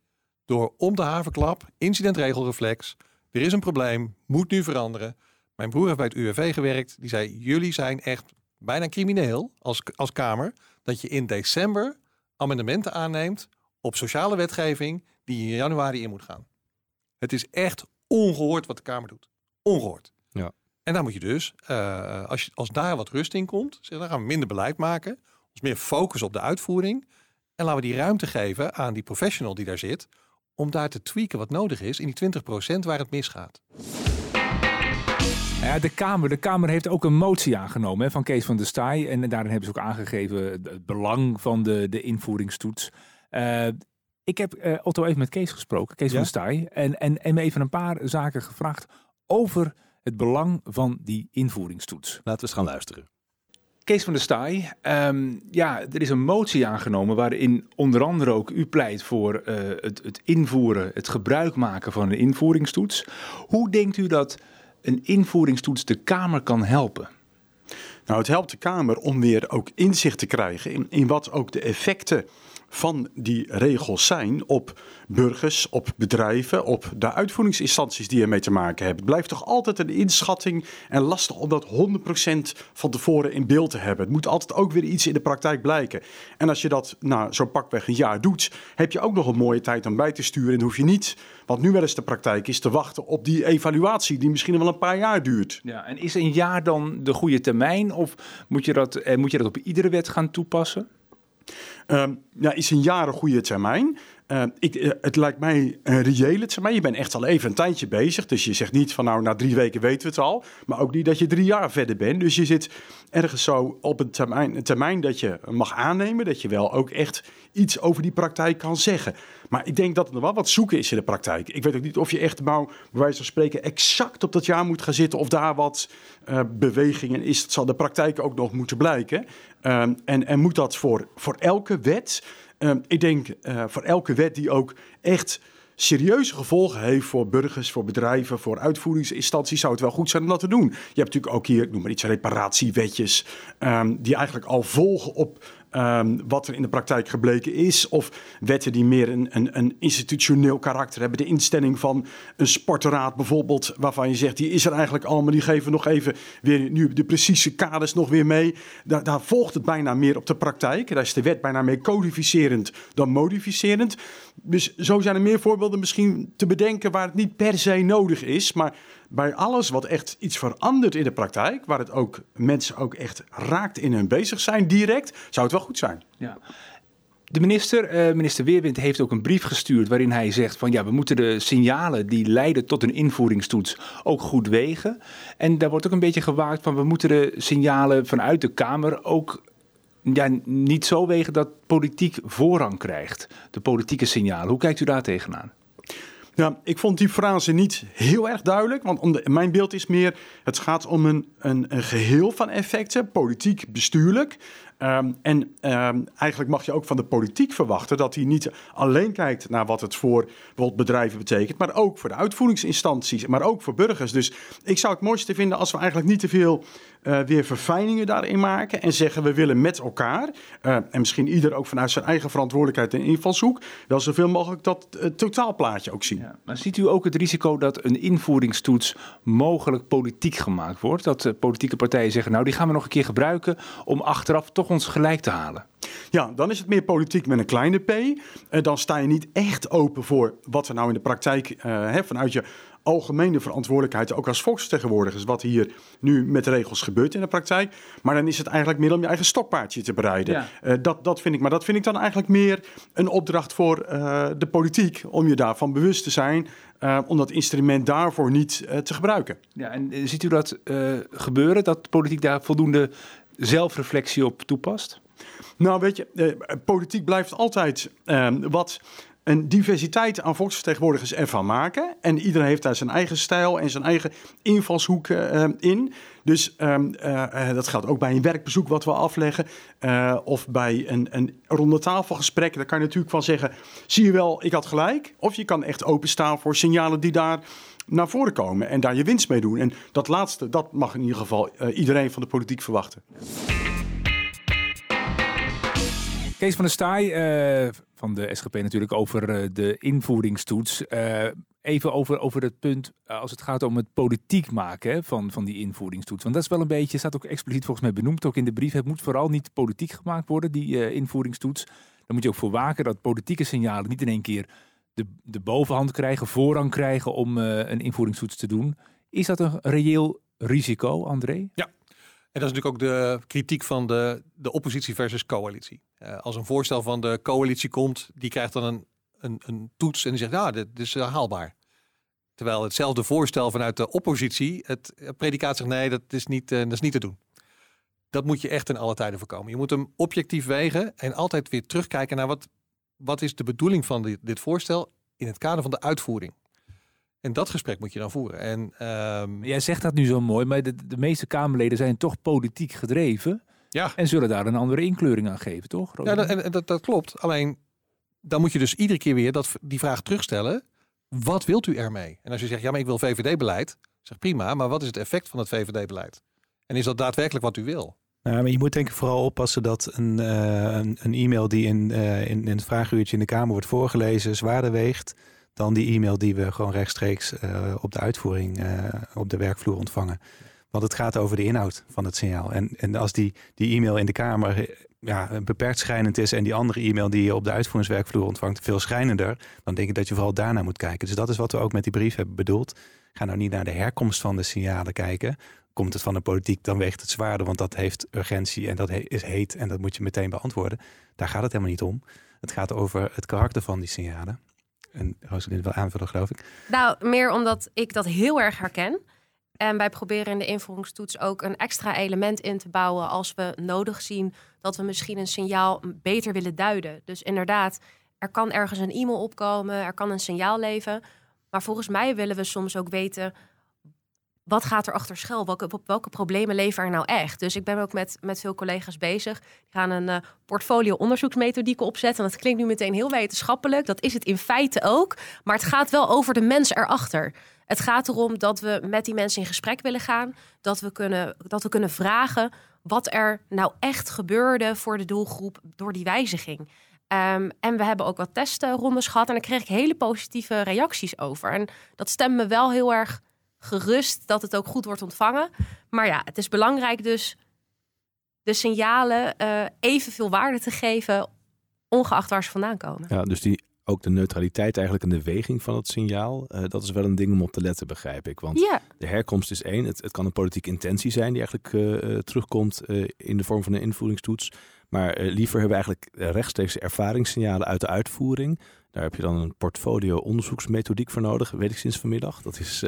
Door om de havenklap, incidentregelreflex. Er is een probleem, moet nu veranderen. Mijn broer heeft bij het UWV gewerkt. Die zei, jullie zijn echt bijna crimineel als, als Kamer... dat je in december amendementen aanneemt op sociale wetgeving... die in januari in moet gaan. Het is echt ongehoord wat de Kamer doet. Ongehoord. Ja. En daar moet je dus, eh, als, je, als daar wat rust in komt, zeg, dan gaan we minder beleid maken. Ons meer focus op de uitvoering. En laten we die ruimte geven aan die professional die daar zit. Om daar te tweaken wat nodig is in die 20% waar het misgaat. Ja, de, Kamer, de Kamer heeft ook een motie aangenomen hè, van Kees van der Staaij. En daarin hebben ze ook aangegeven het belang van de, de invoeringstoets. Eh, ik heb eh Otto even met Kees gesproken, Kees van der Staaij. En, en, en me even een paar zaken gevraagd over het belang van die invoeringstoets. Laten we eens gaan luisteren. Kees van der Staaij, ehm, ja, er is een motie aangenomen waarin onder andere ook u pleit voor eh, het, het invoeren, het gebruik maken van een invoeringstoets. Hoe denkt u dat een invoeringstoets de Kamer kan helpen? Nou, het helpt de Kamer om weer ook inzicht te krijgen in, in wat ook de effecten van die regels zijn op burgers, op bedrijven, op de uitvoeringsinstanties die ermee te maken hebben. Het blijft toch altijd een inschatting en lastig om dat 100% van tevoren in beeld te hebben. Het moet altijd ook weer iets in de praktijk blijken. En als je dat nou, zo pakweg een jaar doet, heb je ook nog een mooie tijd om bij te sturen. En hoef je niet, wat nu wel eens de praktijk is, te wachten op die evaluatie die misschien wel een paar jaar duurt. Ja, en is een jaar dan de goede termijn of moet je dat, eh, moet je dat op iedere wet gaan toepassen? Ehm, ja, is een jaar een goede termijn? Eh, ik, eh, het lijkt mij een reële termijn. Je bent echt al even een tijdje bezig. Dus je zegt niet van nou, na drie weken weten we het al. Maar ook niet dat je drie jaar verder bent. Dus je zit ergens zo op een termijn, een termijn dat je mag aannemen. Dat je wel ook echt iets over die praktijk kan zeggen. Maar ik denk dat er wel wat zoeken is in de praktijk. Ik weet ook niet of je echt nou, bij wijze van spreken, exact op dat jaar moet gaan zitten. Of daar wat eh, bewegingen is. Dat zal de praktijk ook nog moeten blijken. Ehm, en, en moet dat voor, voor elke wet? Ehm, ik denk eh, voor elke wet die ook echt serieuze gevolgen heeft voor burgers, voor bedrijven, voor uitvoeringsinstanties, zou het wel goed zijn om dat te doen. Je hebt natuurlijk ook hier, ik noem maar iets, reparatiewetjes, ehm, die eigenlijk al volgen op ehm, wat er in de praktijk gebleken is. Of wetten die meer een, een, een institutioneel karakter hebben. De instelling van een sportraad bijvoorbeeld, waarvan je zegt, die is er eigenlijk allemaal, die geven nog even weer nu de precieze kaders nog weer mee. Daar, daar volgt het bijna meer op de praktijk. Daar is de wet bijna meer codificerend dan modificerend. Dus zo zijn er meer voorbeelden misschien te bedenken waar het niet per se nodig is. Maar bij alles wat echt iets verandert in de praktijk, waar het ook mensen ook echt raakt in hun bezig zijn direct, zou het wel goed zijn. Ja. De minister, eh, minister Weerwind, heeft ook een brief gestuurd waarin hij zegt van ja, we moeten de signalen die leiden tot een invoeringstoets ook goed wegen. En daar wordt ook een beetje gewaakt van we moeten de signalen vanuit de Kamer ook ja, niet zo wegen dat politiek voorrang krijgt. De politieke signalen. Hoe kijkt u daar tegenaan? Ja, ik vond die frase niet heel erg duidelijk. Want om mijn beeld is meer: het gaat om een, een, geheel van effecten, politiek, bestuurlijk. Um, en um, eigenlijk mag je ook van de politiek verwachten dat hij niet alleen kijkt naar wat het voor bijvoorbeeld bedrijven betekent, maar ook voor de uitvoeringsinstanties, maar ook voor burgers. Dus ik zou het mooiste vinden als we eigenlijk niet te veel uh, weer verfijningen daarin maken en zeggen we willen met elkaar, uh, en misschien ieder ook vanuit zijn eigen verantwoordelijkheid en invalshoek, wel zoveel mogelijk dat uh, totaalplaatje ook zien. Ja, maar ziet u ook het risico dat een invoeringstoets mogelijk politiek gemaakt wordt? Dat politieke partijen zeggen, nou die gaan we nog een keer gebruiken om achteraf toch ons gelijk te halen? Ja, dan is het meer politiek met een kleine p. Dan sta je niet echt open voor wat er nou in de praktijk vanuit je algemene verantwoordelijkheid, ook als volksvertegenwoordigers, wat hier nu met regels gebeurt in de praktijk. Maar dan is het eigenlijk meer om je eigen stokpaardje te bereiden. Ja. Uh, dat, dat vind ik, maar dat vind ik dan eigenlijk meer een opdracht voor uh, de politiek, om je daarvan bewust te zijn, uh, om dat instrument daarvoor niet te gebruiken. Ja, en ziet u dat gebeuren, dat de politiek daar voldoende zelfreflectie op toepast? Nou, weet je, eh, politiek blijft altijd eh, wat een diversiteit aan volksvertegenwoordigers ervan maken. En iedereen heeft daar zijn eigen stijl en zijn eigen invalshoek uh, in. Dus um, uh, dat geldt ook bij een werkbezoek wat we afleggen. Of bij een, een ronde tafelgesprek. Daar kan je natuurlijk van zeggen, zie je wel, ik had gelijk. Of je kan echt openstaan voor signalen die daar naar voren komen. En daar je winst mee doen. En dat laatste, dat mag in ieder geval iedereen van de politiek verwachten. Kees van der Staaij uh, van de SGP natuurlijk over uh, de invoeringstoets. Uh, even over, over het punt als het gaat om het politiek maken van, van die invoeringstoets. Want dat is wel een beetje, staat ook expliciet volgens mij benoemd ook in de brief. Het moet vooral niet politiek gemaakt worden, die invoeringstoets. Dan moet je ook voor waken dat politieke signalen niet in één keer de, de bovenhand krijgen, voorrang krijgen om een invoeringstoets te doen. Is dat een reëel risico, André? Ja, en dat is natuurlijk ook de kritiek van de, de oppositie versus coalitie. Uh, als een voorstel van de coalitie komt, die krijgt dan een, een, een toets en die zegt, ja, dit, dit is uh, haalbaar. Terwijl hetzelfde voorstel vanuit de oppositie, het predicaat zegt, nee, dat is niet, uh, dat is niet te doen. Dat moet je echt in alle tijden voorkomen. Je moet hem objectief wegen en altijd weer terugkijken naar wat, wat is de bedoeling van dit, dit voorstel in het kader van de uitvoering. En dat gesprek moet je dan voeren. En, um... Jij zegt dat nu zo mooi, maar de, de meeste Kamerleden zijn toch politiek gedreven. Ja. En zullen daar een andere inkleuring aan geven, toch? Ja, dat, en, dat, dat klopt. Alleen dan moet je dus iedere keer weer dat, die vraag terugstellen. Wat wilt u ermee? En als je zegt, ja, maar ik wil VVD-beleid. Zeg prima, maar wat is het effect van het VVD-beleid? En is dat daadwerkelijk wat u wil? Nou, maar je moet denk ik vooral oppassen dat een, uh, een, een, e-mail die in, uh, in, in het vraaguurtje in de Kamer wordt voorgelezen zwaarder weegt dan die e-mail die we gewoon rechtstreeks uh, op de uitvoering uh, op de werkvloer ontvangen. Want het gaat over de inhoud van het signaal. En, en als die, die e-mail in de Kamer ja, beperkt schrijnend is en die andere e-mail die je op de uitvoeringswerkvloer ontvangt veel schrijnender, dan denk ik dat je vooral daarnaar moet kijken. Dus dat is wat we ook met die brief hebben bedoeld. Ga nou niet naar de herkomst van de signalen kijken. Komt het van de politiek, dan weegt het zwaarder, want dat heeft urgentie en dat is heet en dat moet je meteen beantwoorden. Daar gaat het helemaal niet om. Het gaat over het karakter van die signalen. En Rosalind wil aanvullen, geloof ik. Nou, meer omdat ik dat heel erg herken. En wij proberen in de invoeringstoets ook een extra element in te bouwen als we nodig zien dat we misschien een signaal beter willen duiden. Dus inderdaad, er kan ergens een e-mail opkomen, er kan een signaal leven. Maar volgens mij willen we soms ook weten wat gaat er achter schuil? Welke, welke problemen leven er nou echt? Dus ik ben ook met, met veel collega's bezig. Die gaan een uh, portfolio onderzoeksmethodiek opzetten. En dat klinkt nu meteen heel wetenschappelijk. Dat is het in feite ook. Maar het gaat wel over de mens erachter. Het gaat erom dat we met die mensen in gesprek willen gaan. Dat we kunnen, dat we kunnen vragen wat er nou echt gebeurde voor de doelgroep door die wijziging. Um, en we hebben ook wat testrondes gehad en daar kreeg ik hele positieve reacties over. En dat stemt me wel heel erg gerust dat het ook goed wordt ontvangen. Maar ja, het is belangrijk dus de signalen uh, evenveel waarde te geven, ongeacht waar ze vandaan komen. Ja, dus die, ook de neutraliteit eigenlijk en de weging van het signaal, uh, dat is wel een ding om op te letten, begrijp ik. Want ja. de herkomst is één. Het, het, kan een politieke intentie zijn die eigenlijk uh, terugkomt in de vorm van een invoeringstoets. Maar liever hebben we eigenlijk rechtstreeks ervaringssignalen uit de uitvoering. Daar heb je dan een portfolio onderzoeksmethodiek voor nodig, weet ik sinds vanmiddag. Dat is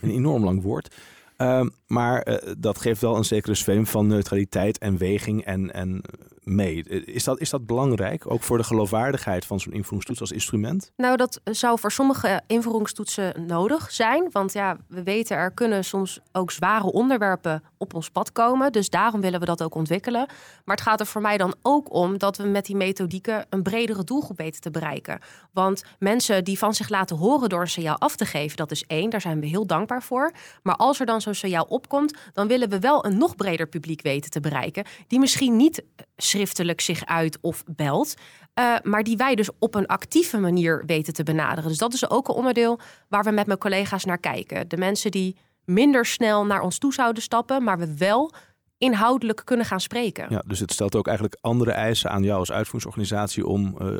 een enorm lang woord. Ehm, maar eh, dat geeft wel een zekere zweem van neutraliteit en weging en, en mee. Is dat, is dat belangrijk, ook voor de geloofwaardigheid van zo'n invoeringstoets als instrument? Nou, dat zou voor sommige invoeringstoetsen nodig zijn. Want ja, we weten er kunnen soms ook zware onderwerpen op ons pad komen. Dus daarom willen we dat ook ontwikkelen. Maar het gaat er voor mij dan ook om dat we met die methodieken een bredere doelgroep weten te bereiken. Want mensen die van zich laten horen door een signaal af te geven, dat is één. Daar zijn we heel dankbaar voor. Maar als er dan zo'n signaal opkomt, dan willen we wel een nog breder publiek weten te bereiken. Die misschien niet schriftelijk zich uit of belt. Uh, maar die wij dus op een actieve manier weten te benaderen. Dus dat is ook een onderdeel waar we met mijn collega's naar kijken. De mensen die minder snel naar ons toe zouden stappen, maar we wel inhoudelijk kunnen gaan spreken. Ja, dus het stelt ook eigenlijk andere eisen aan jou als uitvoeringsorganisatie om uh,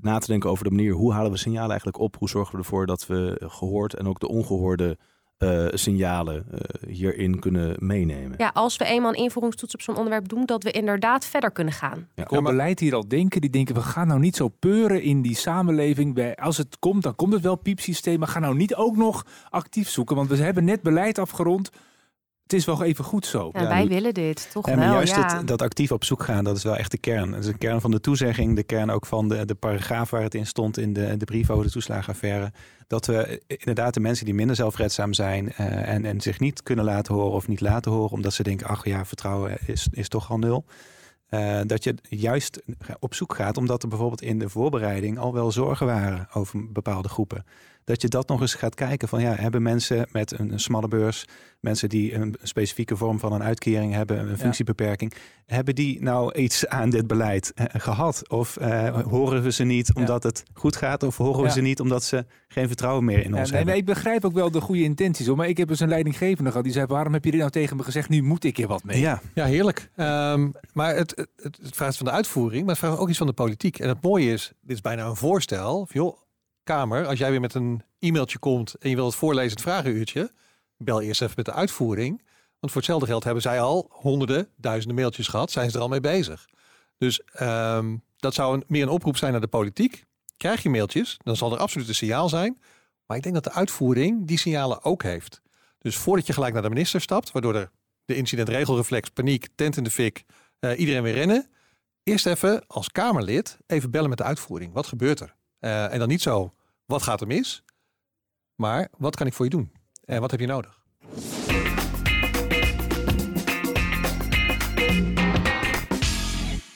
na te denken over de manier hoe halen we signalen eigenlijk op, hoe zorgen we ervoor dat we gehoord en ook de ongehoorde uh, signalen uh, hierin kunnen meenemen. Ja, als we eenmaal een invoeringstoets op zo'n onderwerp doen, dat we inderdaad verder kunnen gaan. Ja, ik hoor beleid hier al denken, die denken we gaan nou niet zo peuren in die samenleving. Bij, als het komt, dan komt het wel piepsysteem, maar ga nou niet ook nog actief zoeken. Want we hebben net beleid afgerond het is wel even goed zo. Ja, wij willen dit, toch ja, wel. Juist ja. het, dat actief op zoek gaan, dat is wel echt de kern. Dat is de kern van de toezegging, de kern ook van de, de paragraaf waar het in stond in de, de brief over de toeslagenaffaire. Dat we inderdaad de mensen die minder zelfredzaam zijn uh, en, en zich niet kunnen laten horen of niet laten horen, omdat ze denken, ach ja, vertrouwen is, is toch al nul. Uh, dat je juist op zoek gaat, omdat er bijvoorbeeld in de voorbereiding al wel zorgen waren over bepaalde groepen dat je dat nog eens gaat kijken van ja, hebben mensen met een, een smalle beurs, mensen die een specifieke vorm van een uitkering hebben, een functiebeperking, hebben die nou iets aan dit beleid uh, gehad? Of uh, horen we ze niet omdat ja. het goed gaat, of horen we ja. ze niet omdat ze geen vertrouwen meer in ons nee, hebben? Nee, ik begrijp ook wel de goede intenties, hoor, maar ik heb dus een leidinggevende gehad die zei: waarom heb je dit nou tegen me gezegd? Nu moet ik hier wat mee. Ja, ja heerlijk. Um, maar het, het, het, het vraagt van de uitvoering, maar het vraagt ook iets van de politiek. En het mooie is, dit is bijna een voorstel. Joh, Kamer, als jij weer met een e-mailtje komt en je wil het voorlezen, het vragenuurtje, bel eerst even met de uitvoering. Want voor hetzelfde geld hebben zij al honderden, duizenden mailtjes gehad, zijn ze er al mee bezig. Dus um, dat zou een, meer een oproep zijn naar de politiek. Krijg je mailtjes, dan zal er absoluut een signaal zijn. Maar ik denk dat de uitvoering die signalen ook heeft. Dus voordat je gelijk naar de minister stapt, waardoor er de incidentregelreflex, paniek, tent in de fik, uh, iedereen weer rennen. Eerst even als Kamerlid even bellen met de uitvoering. Wat gebeurt er? Uh, en dan niet zo, wat gaat er mis? Maar wat kan ik voor je doen? En wat heb je nodig?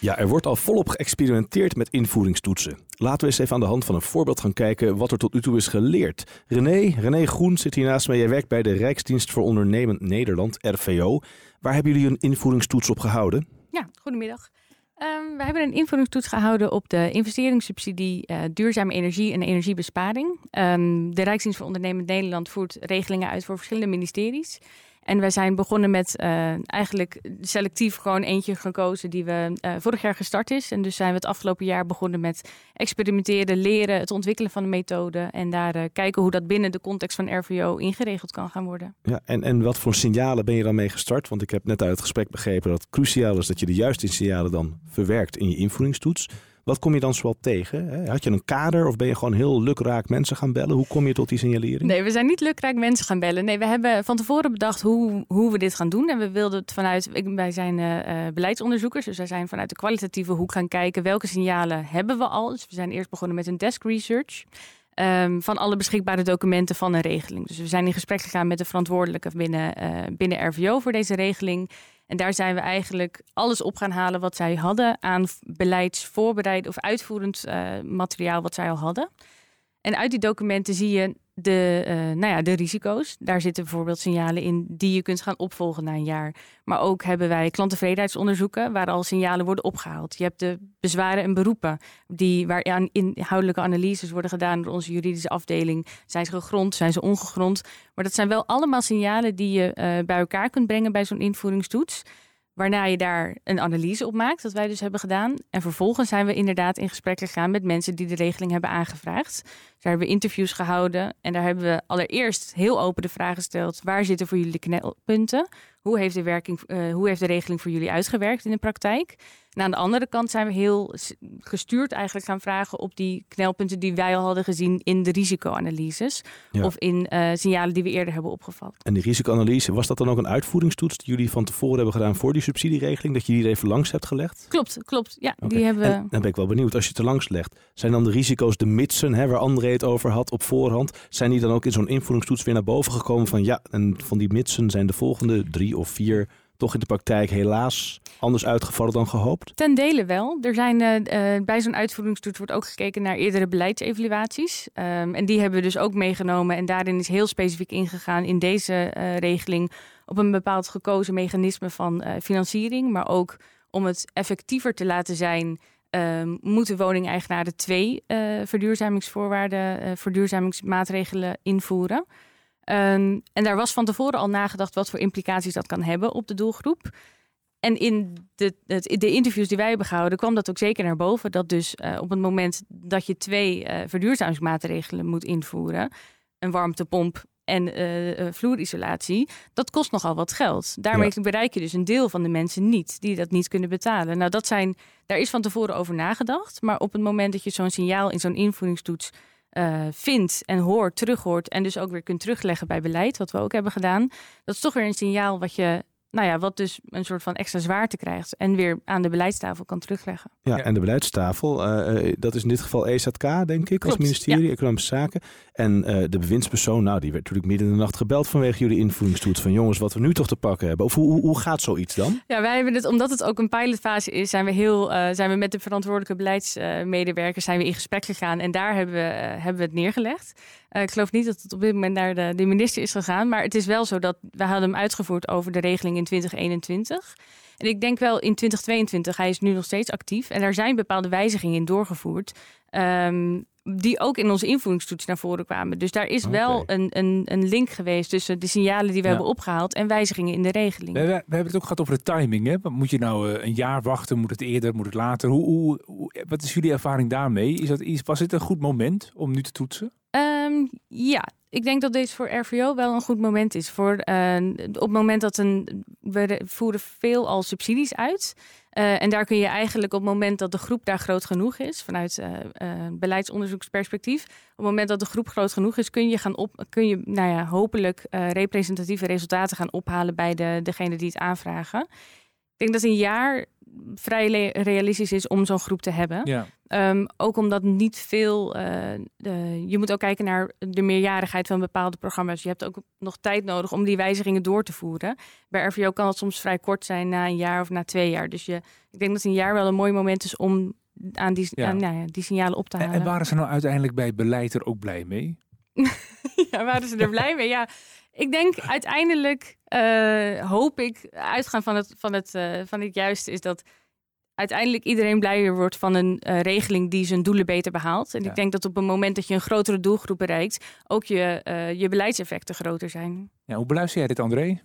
Ja, er wordt al volop geëxperimenteerd met invoeringstoetsen. Laten we eens even aan de hand van een voorbeeld gaan kijken wat er tot nu toe is geleerd. René, René Groen zit hier naast mij. Jij werkt bij de Rijksdienst voor Ondernemend Nederland, RVO. Waar hebben jullie een invoeringstoets op gehouden? Ja, goedemiddag. Um, we hebben een invoeringstoets gehouden op de investeringssubsidie uh, duurzame energie en energiebesparing. Um, de Rijksdienst voor Ondernemend Nederland voert regelingen uit voor verschillende ministeries. En wij zijn begonnen met uh, eigenlijk selectief gewoon eentje gekozen die we uh, vorig jaar gestart is. En dus zijn we het afgelopen jaar begonnen met experimenteren, leren, het ontwikkelen van de methode. En daar uh, kijken hoe dat binnen de context van RVO ingeregeld kan gaan worden. Ja, en, en wat voor signalen ben je dan mee gestart? Want ik heb net uit het gesprek begrepen dat het cruciaal is dat je de juiste signalen dan verwerkt in je invoeringstoets. Wat kom je dan zoal tegen? Had je een kader of ben je gewoon heel lukraak mensen gaan bellen? Hoe kom je tot die signalering? Nee, we zijn niet lukraak mensen gaan bellen. Nee, we hebben van tevoren bedacht hoe, hoe we dit gaan doen. En we wilden het vanuit, wij zijn uh, beleidsonderzoekers, dus wij zijn vanuit de kwalitatieve hoek gaan kijken welke signalen hebben we al. Dus we zijn eerst begonnen met een desk research. Um, van alle beschikbare documenten van een regeling. Dus we zijn in gesprek gegaan met de verantwoordelijke binnen, uh, binnen RVO voor deze regeling. En daar zijn we eigenlijk alles op gaan halen wat zij hadden aan beleidsvoorbereid of uitvoerend uh, materiaal wat zij al hadden. En uit die documenten zie je de, uh, nou ja, de risico's. Daar zitten bijvoorbeeld signalen in die je kunt gaan opvolgen na een jaar. Maar ook hebben wij klanttevredenheidsonderzoeken waar al signalen worden opgehaald. Je hebt de bezwaren en beroepen die, waar aan inhoudelijke analyses worden gedaan door onze juridische afdeling. Zijn ze gegrond, zijn ze ongegrond? Maar dat zijn wel allemaal signalen die je uh, bij elkaar kunt brengen bij zo'n invoeringstoets. Waarna je daar een analyse op maakt, dat wij dus hebben gedaan. En vervolgens zijn we inderdaad in gesprek gegaan met mensen die de regeling hebben aangevraagd. Daar hebben we interviews gehouden. En daar hebben we allereerst heel open de vraag gesteld: waar zitten voor jullie de knelpunten? hoe heeft de, werking, uh, hoe heeft de regeling voor jullie uitgewerkt in de praktijk? En aan de andere kant zijn we heel gestuurd eigenlijk gaan vragen op die knelpunten die wij al hadden gezien in de risicoanalyses. Of in uh, signalen die we eerder hebben opgevat. En die risicoanalyse, was dat dan ook een uitvoeringstoets die jullie van tevoren hebben gedaan voor die subsidieregeling? Dat je die er even langs hebt gelegd? Klopt, klopt. Ja, die hebben en, dan ben ik wel benieuwd, als je het er langs legt, zijn dan de risico's, de mitsen, hè, waar André het over had op voorhand, zijn die dan ook in zo'n invoeringstoets weer naar boven gekomen van ja, en van die mitsen zijn de volgende drie of vier toch in de praktijk helaas anders uitgevallen dan gehoopt? Ten dele wel. Er zijn, uh, bij zo'n uitvoeringstoets wordt ook gekeken naar eerdere beleidsevaluaties. Um, en die hebben we dus ook meegenomen. En daarin is heel specifiek ingegaan in deze uh, regeling op een bepaald gekozen mechanisme van financiering. Maar ook om het effectiever te laten zijn, um, moeten woningeigenaren twee verduurzamingsvoorwaarden, verduurzamingsmaatregelen invoeren. Um, en daar was van tevoren al nagedacht wat voor implicaties dat kan hebben op de doelgroep. En in de, de, interviews die wij hebben gehouden, kwam dat ook zeker naar boven. Dat dus uh, op het moment dat je twee uh, verduurzamingsmaatregelen moet invoeren, een warmtepomp en uh, vloerisolatie, dat kost nogal wat geld. Daarmee ja. bereik je dus een deel van de mensen niet die dat niet kunnen betalen. Nou, dat zijn, daar is van tevoren over nagedacht. Maar op het moment dat je zo'n signaal in zo'n invoeringstoets uh, vindt en hoort, terughoort en dus ook weer kunt terugleggen bij beleid, wat we ook hebben gedaan. Dat is toch weer een signaal wat je nou ja, wat dus een soort van extra zwaarte krijgt en weer aan de beleidstafel kan terugleggen. Ja, en de beleidstafel, uh, dat is in dit geval EZK, denk ik, als ministerie Economische Zaken. En uh, de bewindspersoon, nou, die werd natuurlijk midden in de nacht gebeld vanwege jullie invoeringstoets van jongens, wat we nu toch te pakken hebben. Of hoe, hoe, hoe gaat zoiets dan? Ja, wij hebben het, omdat het ook een pilotfase is, zijn we heel, zijn we met de verantwoordelijke beleidsmedewerkers zijn we in gesprek gegaan en daar hebben we, hebben we het neergelegd. Uh, ik geloof niet dat het op dit moment naar de, de, minister is gegaan. Maar het is wel zo dat we hadden hem uitgevoerd over de regeling in 2021. En ik denk wel in 2022, hij is nu nog steeds actief. En er zijn bepaalde wijzigingen in doorgevoerd. Um, die ook in onze invoeringstoets naar voren kwamen. Dus daar is wel een, een, een, link geweest tussen de signalen die we hebben opgehaald en wijzigingen in de regeling. We, we, hebben het ook gehad over de timing. Hè? Moet je nou eh, een jaar wachten? Moet het eerder? Moet het later? Hoe, hoe, hoe, wat is jullie ervaring daarmee? Is dat, is, was het een goed moment om nu te toetsen? Um, ja, ik denk dat deze voor RVO wel een goed moment is. Voor, uh, op het moment dat. We voeren veel al subsidies uit. Uh, en daar kun je eigenlijk op het moment dat de groep daar groot genoeg is, vanuit uh, beleidsonderzoeksperspectief, op het moment dat de groep groot genoeg is, kun je, gaan op, kun je nou ja, hopelijk representatieve resultaten gaan ophalen bij de, degene die het aanvragen. Ik denk dat een jaar vrij realistisch is om zo'n groep te hebben. Ja. Um, ook omdat niet veel. Uh, de, je moet ook kijken naar de meerjarigheid van bepaalde programma's. Je hebt ook nog tijd nodig om die wijzigingen door te voeren. Bij RVO kan het soms vrij kort zijn, na een jaar of na twee jaar. Dus je, ik denk dat een jaar wel een mooi moment is om aan die, ja. Aan, nou ja, die signalen op te halen. En, en waren ze nou uiteindelijk bij beleid er ook blij mee? *laughs* ja, waren ze er blij mee? Ja, ik denk uiteindelijk uh, hoop ik, uitgaan van het, van, het, uh, van het juiste, is dat uiteindelijk iedereen blijer wordt van een uh, regeling die zijn doelen beter behaalt. En ja. ik denk dat op het moment dat je een grotere doelgroep bereikt, ook je, je beleidseffecten groter zijn. Ja, hoe beluister jij dit, André?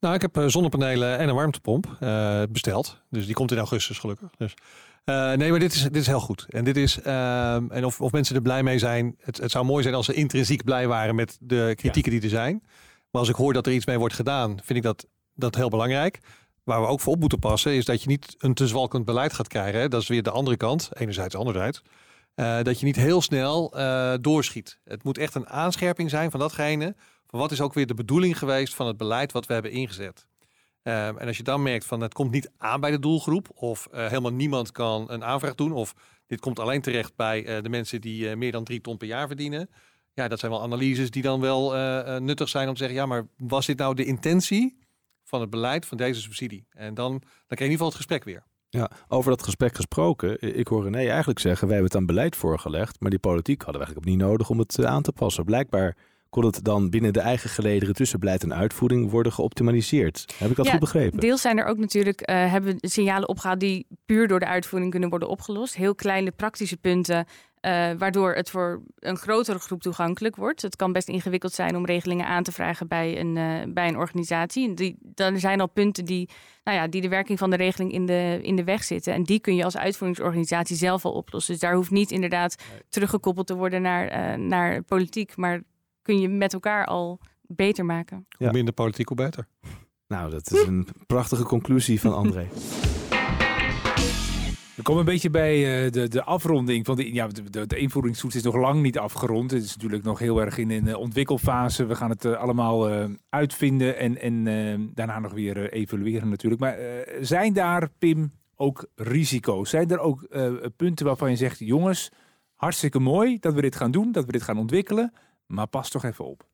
Nou, ik heb zonnepanelen en een warmtepomp besteld. Dus die komt in augustus gelukkig. Dus uh, nee, maar dit is, dit is heel goed. En, dit is, uh, en of, of mensen er blij mee zijn. Het, het zou mooi zijn als ze intrinsiek blij waren met de kritieken ja. die er zijn. Maar als ik hoor dat er iets mee wordt gedaan, vind ik dat, dat heel belangrijk. Waar we ook voor op moeten passen, is dat je niet een te zwalkend beleid gaat krijgen. Hè? Dat is weer de andere kant, enerzijds, anderzijds. Uh, dat je niet heel snel doorschiet. Het moet echt een aanscherping zijn van datgene. Van wat is ook weer de bedoeling geweest van het beleid wat we hebben ingezet. Um, en als je dan merkt van het komt niet aan bij de doelgroep of uh, helemaal niemand kan een aanvraag doen of dit komt alleen terecht bij uh, de mensen die uh, meer dan drie ton per jaar verdienen. Ja, dat zijn wel analyses die dan wel nuttig zijn om te zeggen, ja, maar was dit nou de intentie van het beleid van deze subsidie? En dan, dan krijg je in ieder geval het gesprek weer. Ja, over dat gesprek gesproken. Ik hoor René eigenlijk zeggen, wij hebben het aan beleid voorgelegd, maar die politiek hadden we eigenlijk niet nodig om het aan te passen. Blijkbaar kon het dan binnen de eigen gelederen tussen beleid en uitvoering worden geoptimaliseerd. Heb ik dat ja, goed begrepen? Deels zijn er ook natuurlijk, uh, hebben signalen opgehaald die puur door de uitvoering kunnen worden opgelost. Heel kleine praktische punten uh, waardoor het voor een grotere groep toegankelijk wordt. Het kan best ingewikkeld zijn om regelingen aan te vragen bij een, uh, bij een organisatie. Die, dan zijn al punten die, nou ja, die de werking van de regeling in de, in de weg zitten. En die kun je als uitvoeringsorganisatie zelf al oplossen. Dus daar hoeft niet inderdaad teruggekoppeld te worden naar, uh, naar politiek, maar kun je met elkaar al beter maken. Hoe minder politiek, hoe beter. *laughs* Nou, dat is een prachtige conclusie van André. We komen een beetje bij uh, de, de afronding van de, ja, de, de, de, invoeringstoets is nog lang niet afgerond. Het is natuurlijk nog heel erg in een ontwikkelfase. We gaan het uh, allemaal uh, uitvinden en, en daarna nog weer evalueren natuurlijk. Maar zijn daar, Pim, ook risico's? Zijn er ook punten waarvan je zegt, jongens, hartstikke mooi dat we dit gaan doen, dat we dit gaan ontwikkelen, maar pas toch even op.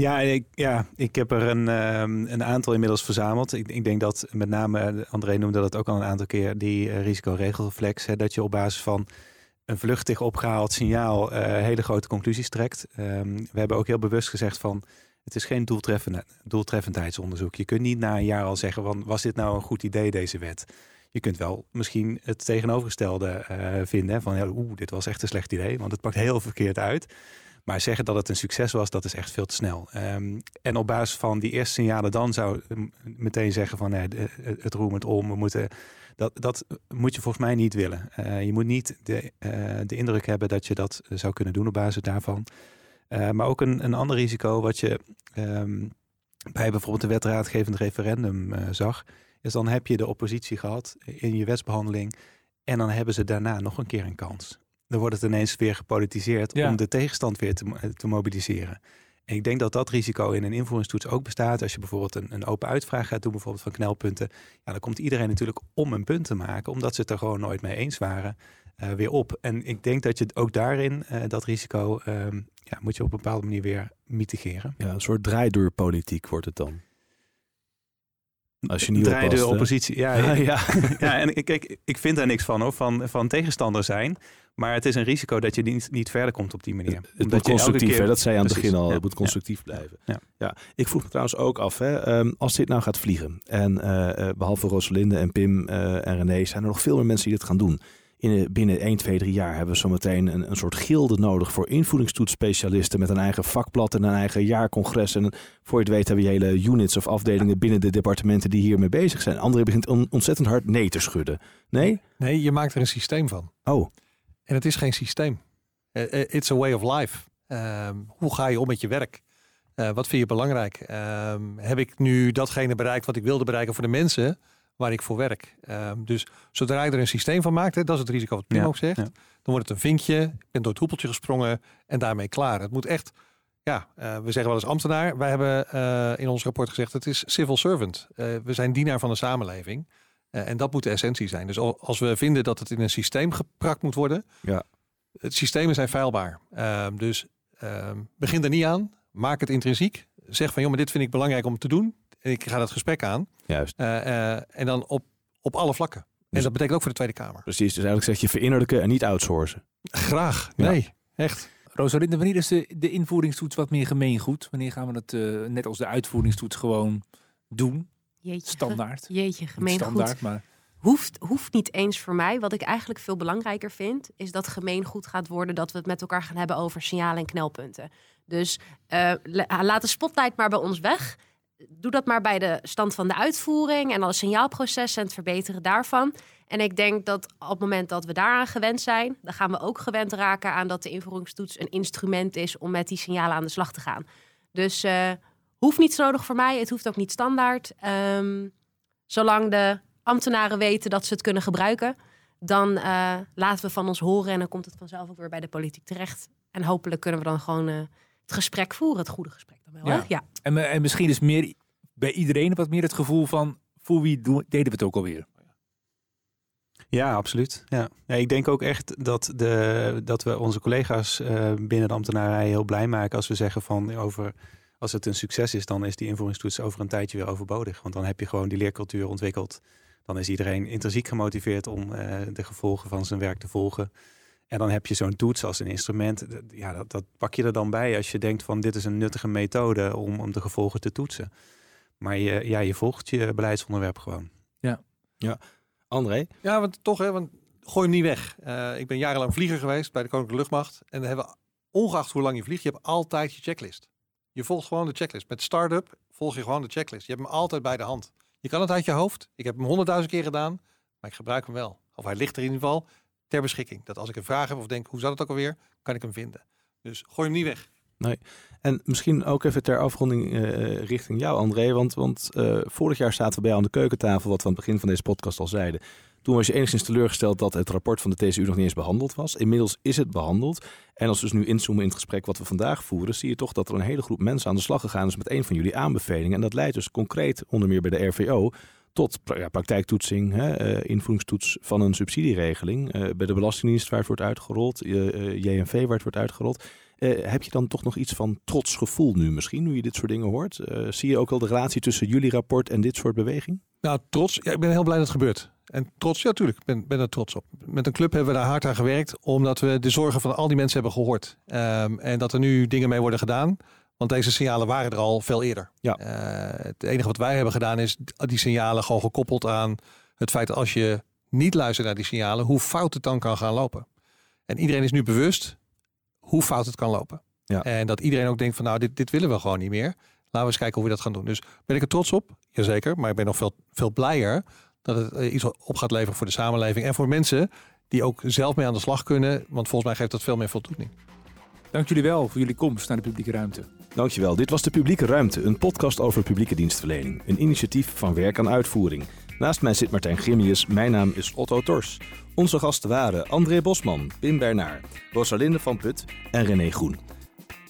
Ja, ik, ja, ik heb er een, um, een aantal inmiddels verzameld. Ik, ik, denk dat met name, André noemde dat ook al een aantal keer, die uh, risicoregelreflex. Hè, dat je op basis van een vluchtig opgehaald signaal uh, hele grote conclusies trekt. Um, we hebben ook heel bewust gezegd van, het is geen doeltreffend, doeltreffendheidsonderzoek. Je kunt niet na een jaar al zeggen, van, was dit nou een goed idee, deze wet? Je kunt wel misschien het tegenovergestelde vinden. Van ja, oeh, dit was echt een slecht idee, want het pakt heel verkeerd uit. Maar zeggen dat het een succes was, dat is echt veel te snel. Um, en op basis van die eerste signalen dan zou meteen zeggen van nee, het roemend om, we moeten... Dat, dat moet je volgens mij niet willen. Uh, je moet niet de, de indruk hebben dat je dat zou kunnen doen op basis daarvan. Maar ook een, een ander risico wat je um, bij bijvoorbeeld de wetraadgevend referendum zag, is dan heb je de oppositie gehad in je wetsbehandeling en dan hebben ze daarna nog een keer een kans dan wordt het ineens weer gepolitiseerd om de tegenstand weer te, te, mobiliseren. En ik denk dat dat risico in een invoeringstoets ook bestaat. Als je bijvoorbeeld een, een open uitvraag gaat doen, bijvoorbeeld van knelpunten. Ja, dan komt iedereen natuurlijk om een punt te maken, omdat ze het er gewoon nooit mee eens waren, uh, weer op. En ik denk dat je ook daarin, uh, dat risico, um, ja, moet je op een bepaalde manier weer mitigeren. Ja, een soort draaidoorpolitiek wordt het dan. Als je niet oppositie. Ja, *laughs* ja. ja. *laughs* ja en kijk, ik vind daar niks van hoor, van, van tegenstander zijn. Maar het is een risico dat je niet, niet verder komt op die manier. Het, het moet constructief, keer... dat zei je aan het begin al. Het moet constructief blijven. Ja. ja. Ik vroeg me trouwens ook af, hè, um, als dit nou gaat vliegen. En uh, behalve Rosalinde en Pim uh, en René zijn er nog veel meer mensen die dit gaan doen. In, binnen 1, 2, 3 jaar hebben we zometeen een, een soort gilde nodig voor invoeringstoetsspecialisten met een eigen vakblad en een eigen jaarcongres. En voor je het weet hebben we hele units of afdelingen binnen de departementen die hiermee bezig zijn. André begint on, ontzettend hard nee te schudden. Nee? Nee, je maakt er een systeem van. Oh. En het is geen systeem. Eh, eh, it's a way of life. Um, hoe ga je om met je werk? Uh, wat vind je belangrijk? Um, heb ik nu datgene bereikt wat ik wilde bereiken voor de mensen waar ik voor werk? Um, dus zodra je er een systeem van maakt, hè, dat is het risico wat Pim ja, ook zegt, ja. dan wordt het een vinkje, ik ben door het hoepeltje gesprongen en daarmee klaar. Het moet echt, ja, uh, we zeggen wel eens ambtenaar. Wij hebben uh, in ons rapport gezegd, het is civil servant. we zijn dienaar van de samenleving. Uh, en dat moet de essentie zijn. Dus als we vinden dat het in een systeem geprakt moet worden, ja. het systemen zijn feilbaar. Uh, dus uh, begin er niet aan, maak het intrinsiek. Zeg van joh, maar dit vind ik belangrijk om te doen. En ik ga dat gesprek aan. Juist. Uh, en dan op, op alle vlakken. Dus, en dat betekent ook voor de Tweede Kamer. Precies, dus eigenlijk zeg je verinnerlijken en niet outsourcen. Graag, nee, ja. echt. Rosalinde, wanneer is de, de invoeringstoets wat meer gemeengoed? Wanneer gaan we dat net als de uitvoeringstoets gewoon doen? Jeetje, standaard. Jeetje, gemeen standaard, goed. Maar... Hoeft, hoeft niet eens voor mij. Wat ik eigenlijk veel belangrijker vind, is dat gemeengoed gaat worden dat we het met elkaar gaan hebben over signalen en knelpunten. Dus uh, laat de spotlight maar bij ons weg. Doe dat maar bij de stand van de uitvoering en alle signaalprocessen en het verbeteren daarvan. En ik denk dat op het moment dat we daaraan gewend zijn, dan gaan we ook gewend raken aan dat de invoeringstoets een instrument is om met die signalen aan de slag te gaan. Dus uh, Hoeft niet zo nodig voor mij. Het hoeft ook niet standaard. Um, zolang de ambtenaren weten dat ze het kunnen gebruiken, dan uh, laten we van ons horen en dan komt het vanzelf ook weer bij de politiek terecht. En hopelijk kunnen we dan gewoon uh, het gesprek voeren, het goede gesprek dan wel. Ja. ja. En, en misschien is meer bij iedereen wat meer het gevoel van voor wie doen, deden we het ook alweer. Ja, absoluut. Ja. ja. ik denk ook echt dat, de, dat we onze collega's uh, binnen de ambtenarij heel blij maken als we zeggen van over als het een succes is, dan is die invoeringstoets over een tijdje weer overbodig. Want dan heb je gewoon die leercultuur ontwikkeld. Dan is iedereen intrinsiek gemotiveerd om uh, de gevolgen van zijn werk te volgen. En dan heb je zo'n toets als een instrument. Ja, dat, dat, pak je er dan bij als je denkt van dit is een nuttige methode om, om de gevolgen te toetsen. Maar je, ja, je volgt je beleidsonderwerp gewoon. Ja, ja. André? Ja, want toch, hè, want gooi hem niet weg. Uh, ik ben jarenlang vlieger geweest bij de Koninklijke Luchtmacht. En dan hebben we, ongeacht hoe lang je vliegt, je hebt altijd je checklist. Je volgt gewoon de checklist. Met start-up volg je gewoon de checklist. Je hebt hem altijd bij de hand. Je kan het uit je hoofd. Ik heb hem honderdduizend keer gedaan, maar ik gebruik hem wel. Of hij ligt er in ieder geval ter beschikking. Dat als ik een vraag heb of denk, hoe zat het ook alweer, kan ik hem vinden. Dus gooi hem niet weg. Nee. En misschien ook even ter afronding uh, richting jou, André. Want, want uh, vorig jaar zaten we bij aan de keukentafel, wat we aan het begin van deze podcast al zeiden. Toen was je enigszins teleurgesteld dat het rapport van de TCU nog niet eens behandeld was. Inmiddels is het behandeld. En als we dus nu inzoomen in het gesprek wat we vandaag voeren, zie je toch dat er een hele groep mensen aan de slag gegaan is met een van jullie aanbevelingen. En dat leidt dus concreet, onder meer bij de RVO, tot ja, praktijktoetsing, hè, uh, invoeringstoets van een subsidieregeling. Uh, bij de Belastingdienst waar het wordt uitgerold, uh, JNV waar het wordt uitgerold. heb je dan toch nog iets van trots gevoel nu misschien, nu je dit soort dingen hoort? zie je ook al de relatie tussen jullie rapport en dit soort beweging? Nou, trots. Ja, ik ben heel blij dat het gebeurt. En trots, ja, natuurlijk. Ik ben, ben er trots op. Met een club hebben we daar hard aan gewerkt, omdat we de zorgen van al die mensen hebben gehoord. Um, en dat er nu dingen mee worden gedaan. Want deze signalen waren er al veel eerder. Ja. Uh, het enige wat wij hebben gedaan is die signalen gewoon gekoppeld aan het feit dat als je niet luistert naar die signalen, hoe fout het dan kan gaan lopen. En iedereen is nu bewust hoe fout het kan lopen. Ja. En dat iedereen ook denkt van nou, dit, dit willen we gewoon niet meer. Laten we eens kijken hoe we dat gaan doen. Dus ben ik er trots op? Jazeker. Maar ik ben nog veel, veel blijer dat het eh, iets op gaat leveren voor de samenleving. En voor mensen die ook zelf mee aan de slag kunnen. Want volgens mij geeft dat veel meer voldoening. Dank jullie wel voor jullie komst naar de publieke ruimte. Dankjewel. Dit was de Publieke Ruimte, een podcast over publieke dienstverlening. Een initiatief van Werk aan Uitvoering. Naast mij zit Martijn Grimius, mijn naam is Otto Tors. Onze gasten waren André Bosman, Pim Bernard, Rosalinde van Put en René Groen.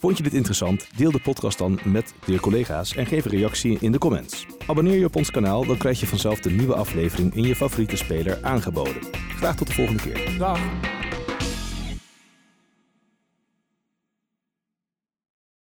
Vond je dit interessant? Deel de podcast dan met je collega's en geef een reactie in de comments. Abonneer je op ons kanaal, dan krijg je vanzelf de nieuwe aflevering in je favoriete speler aangeboden. Graag tot de volgende keer. Dag!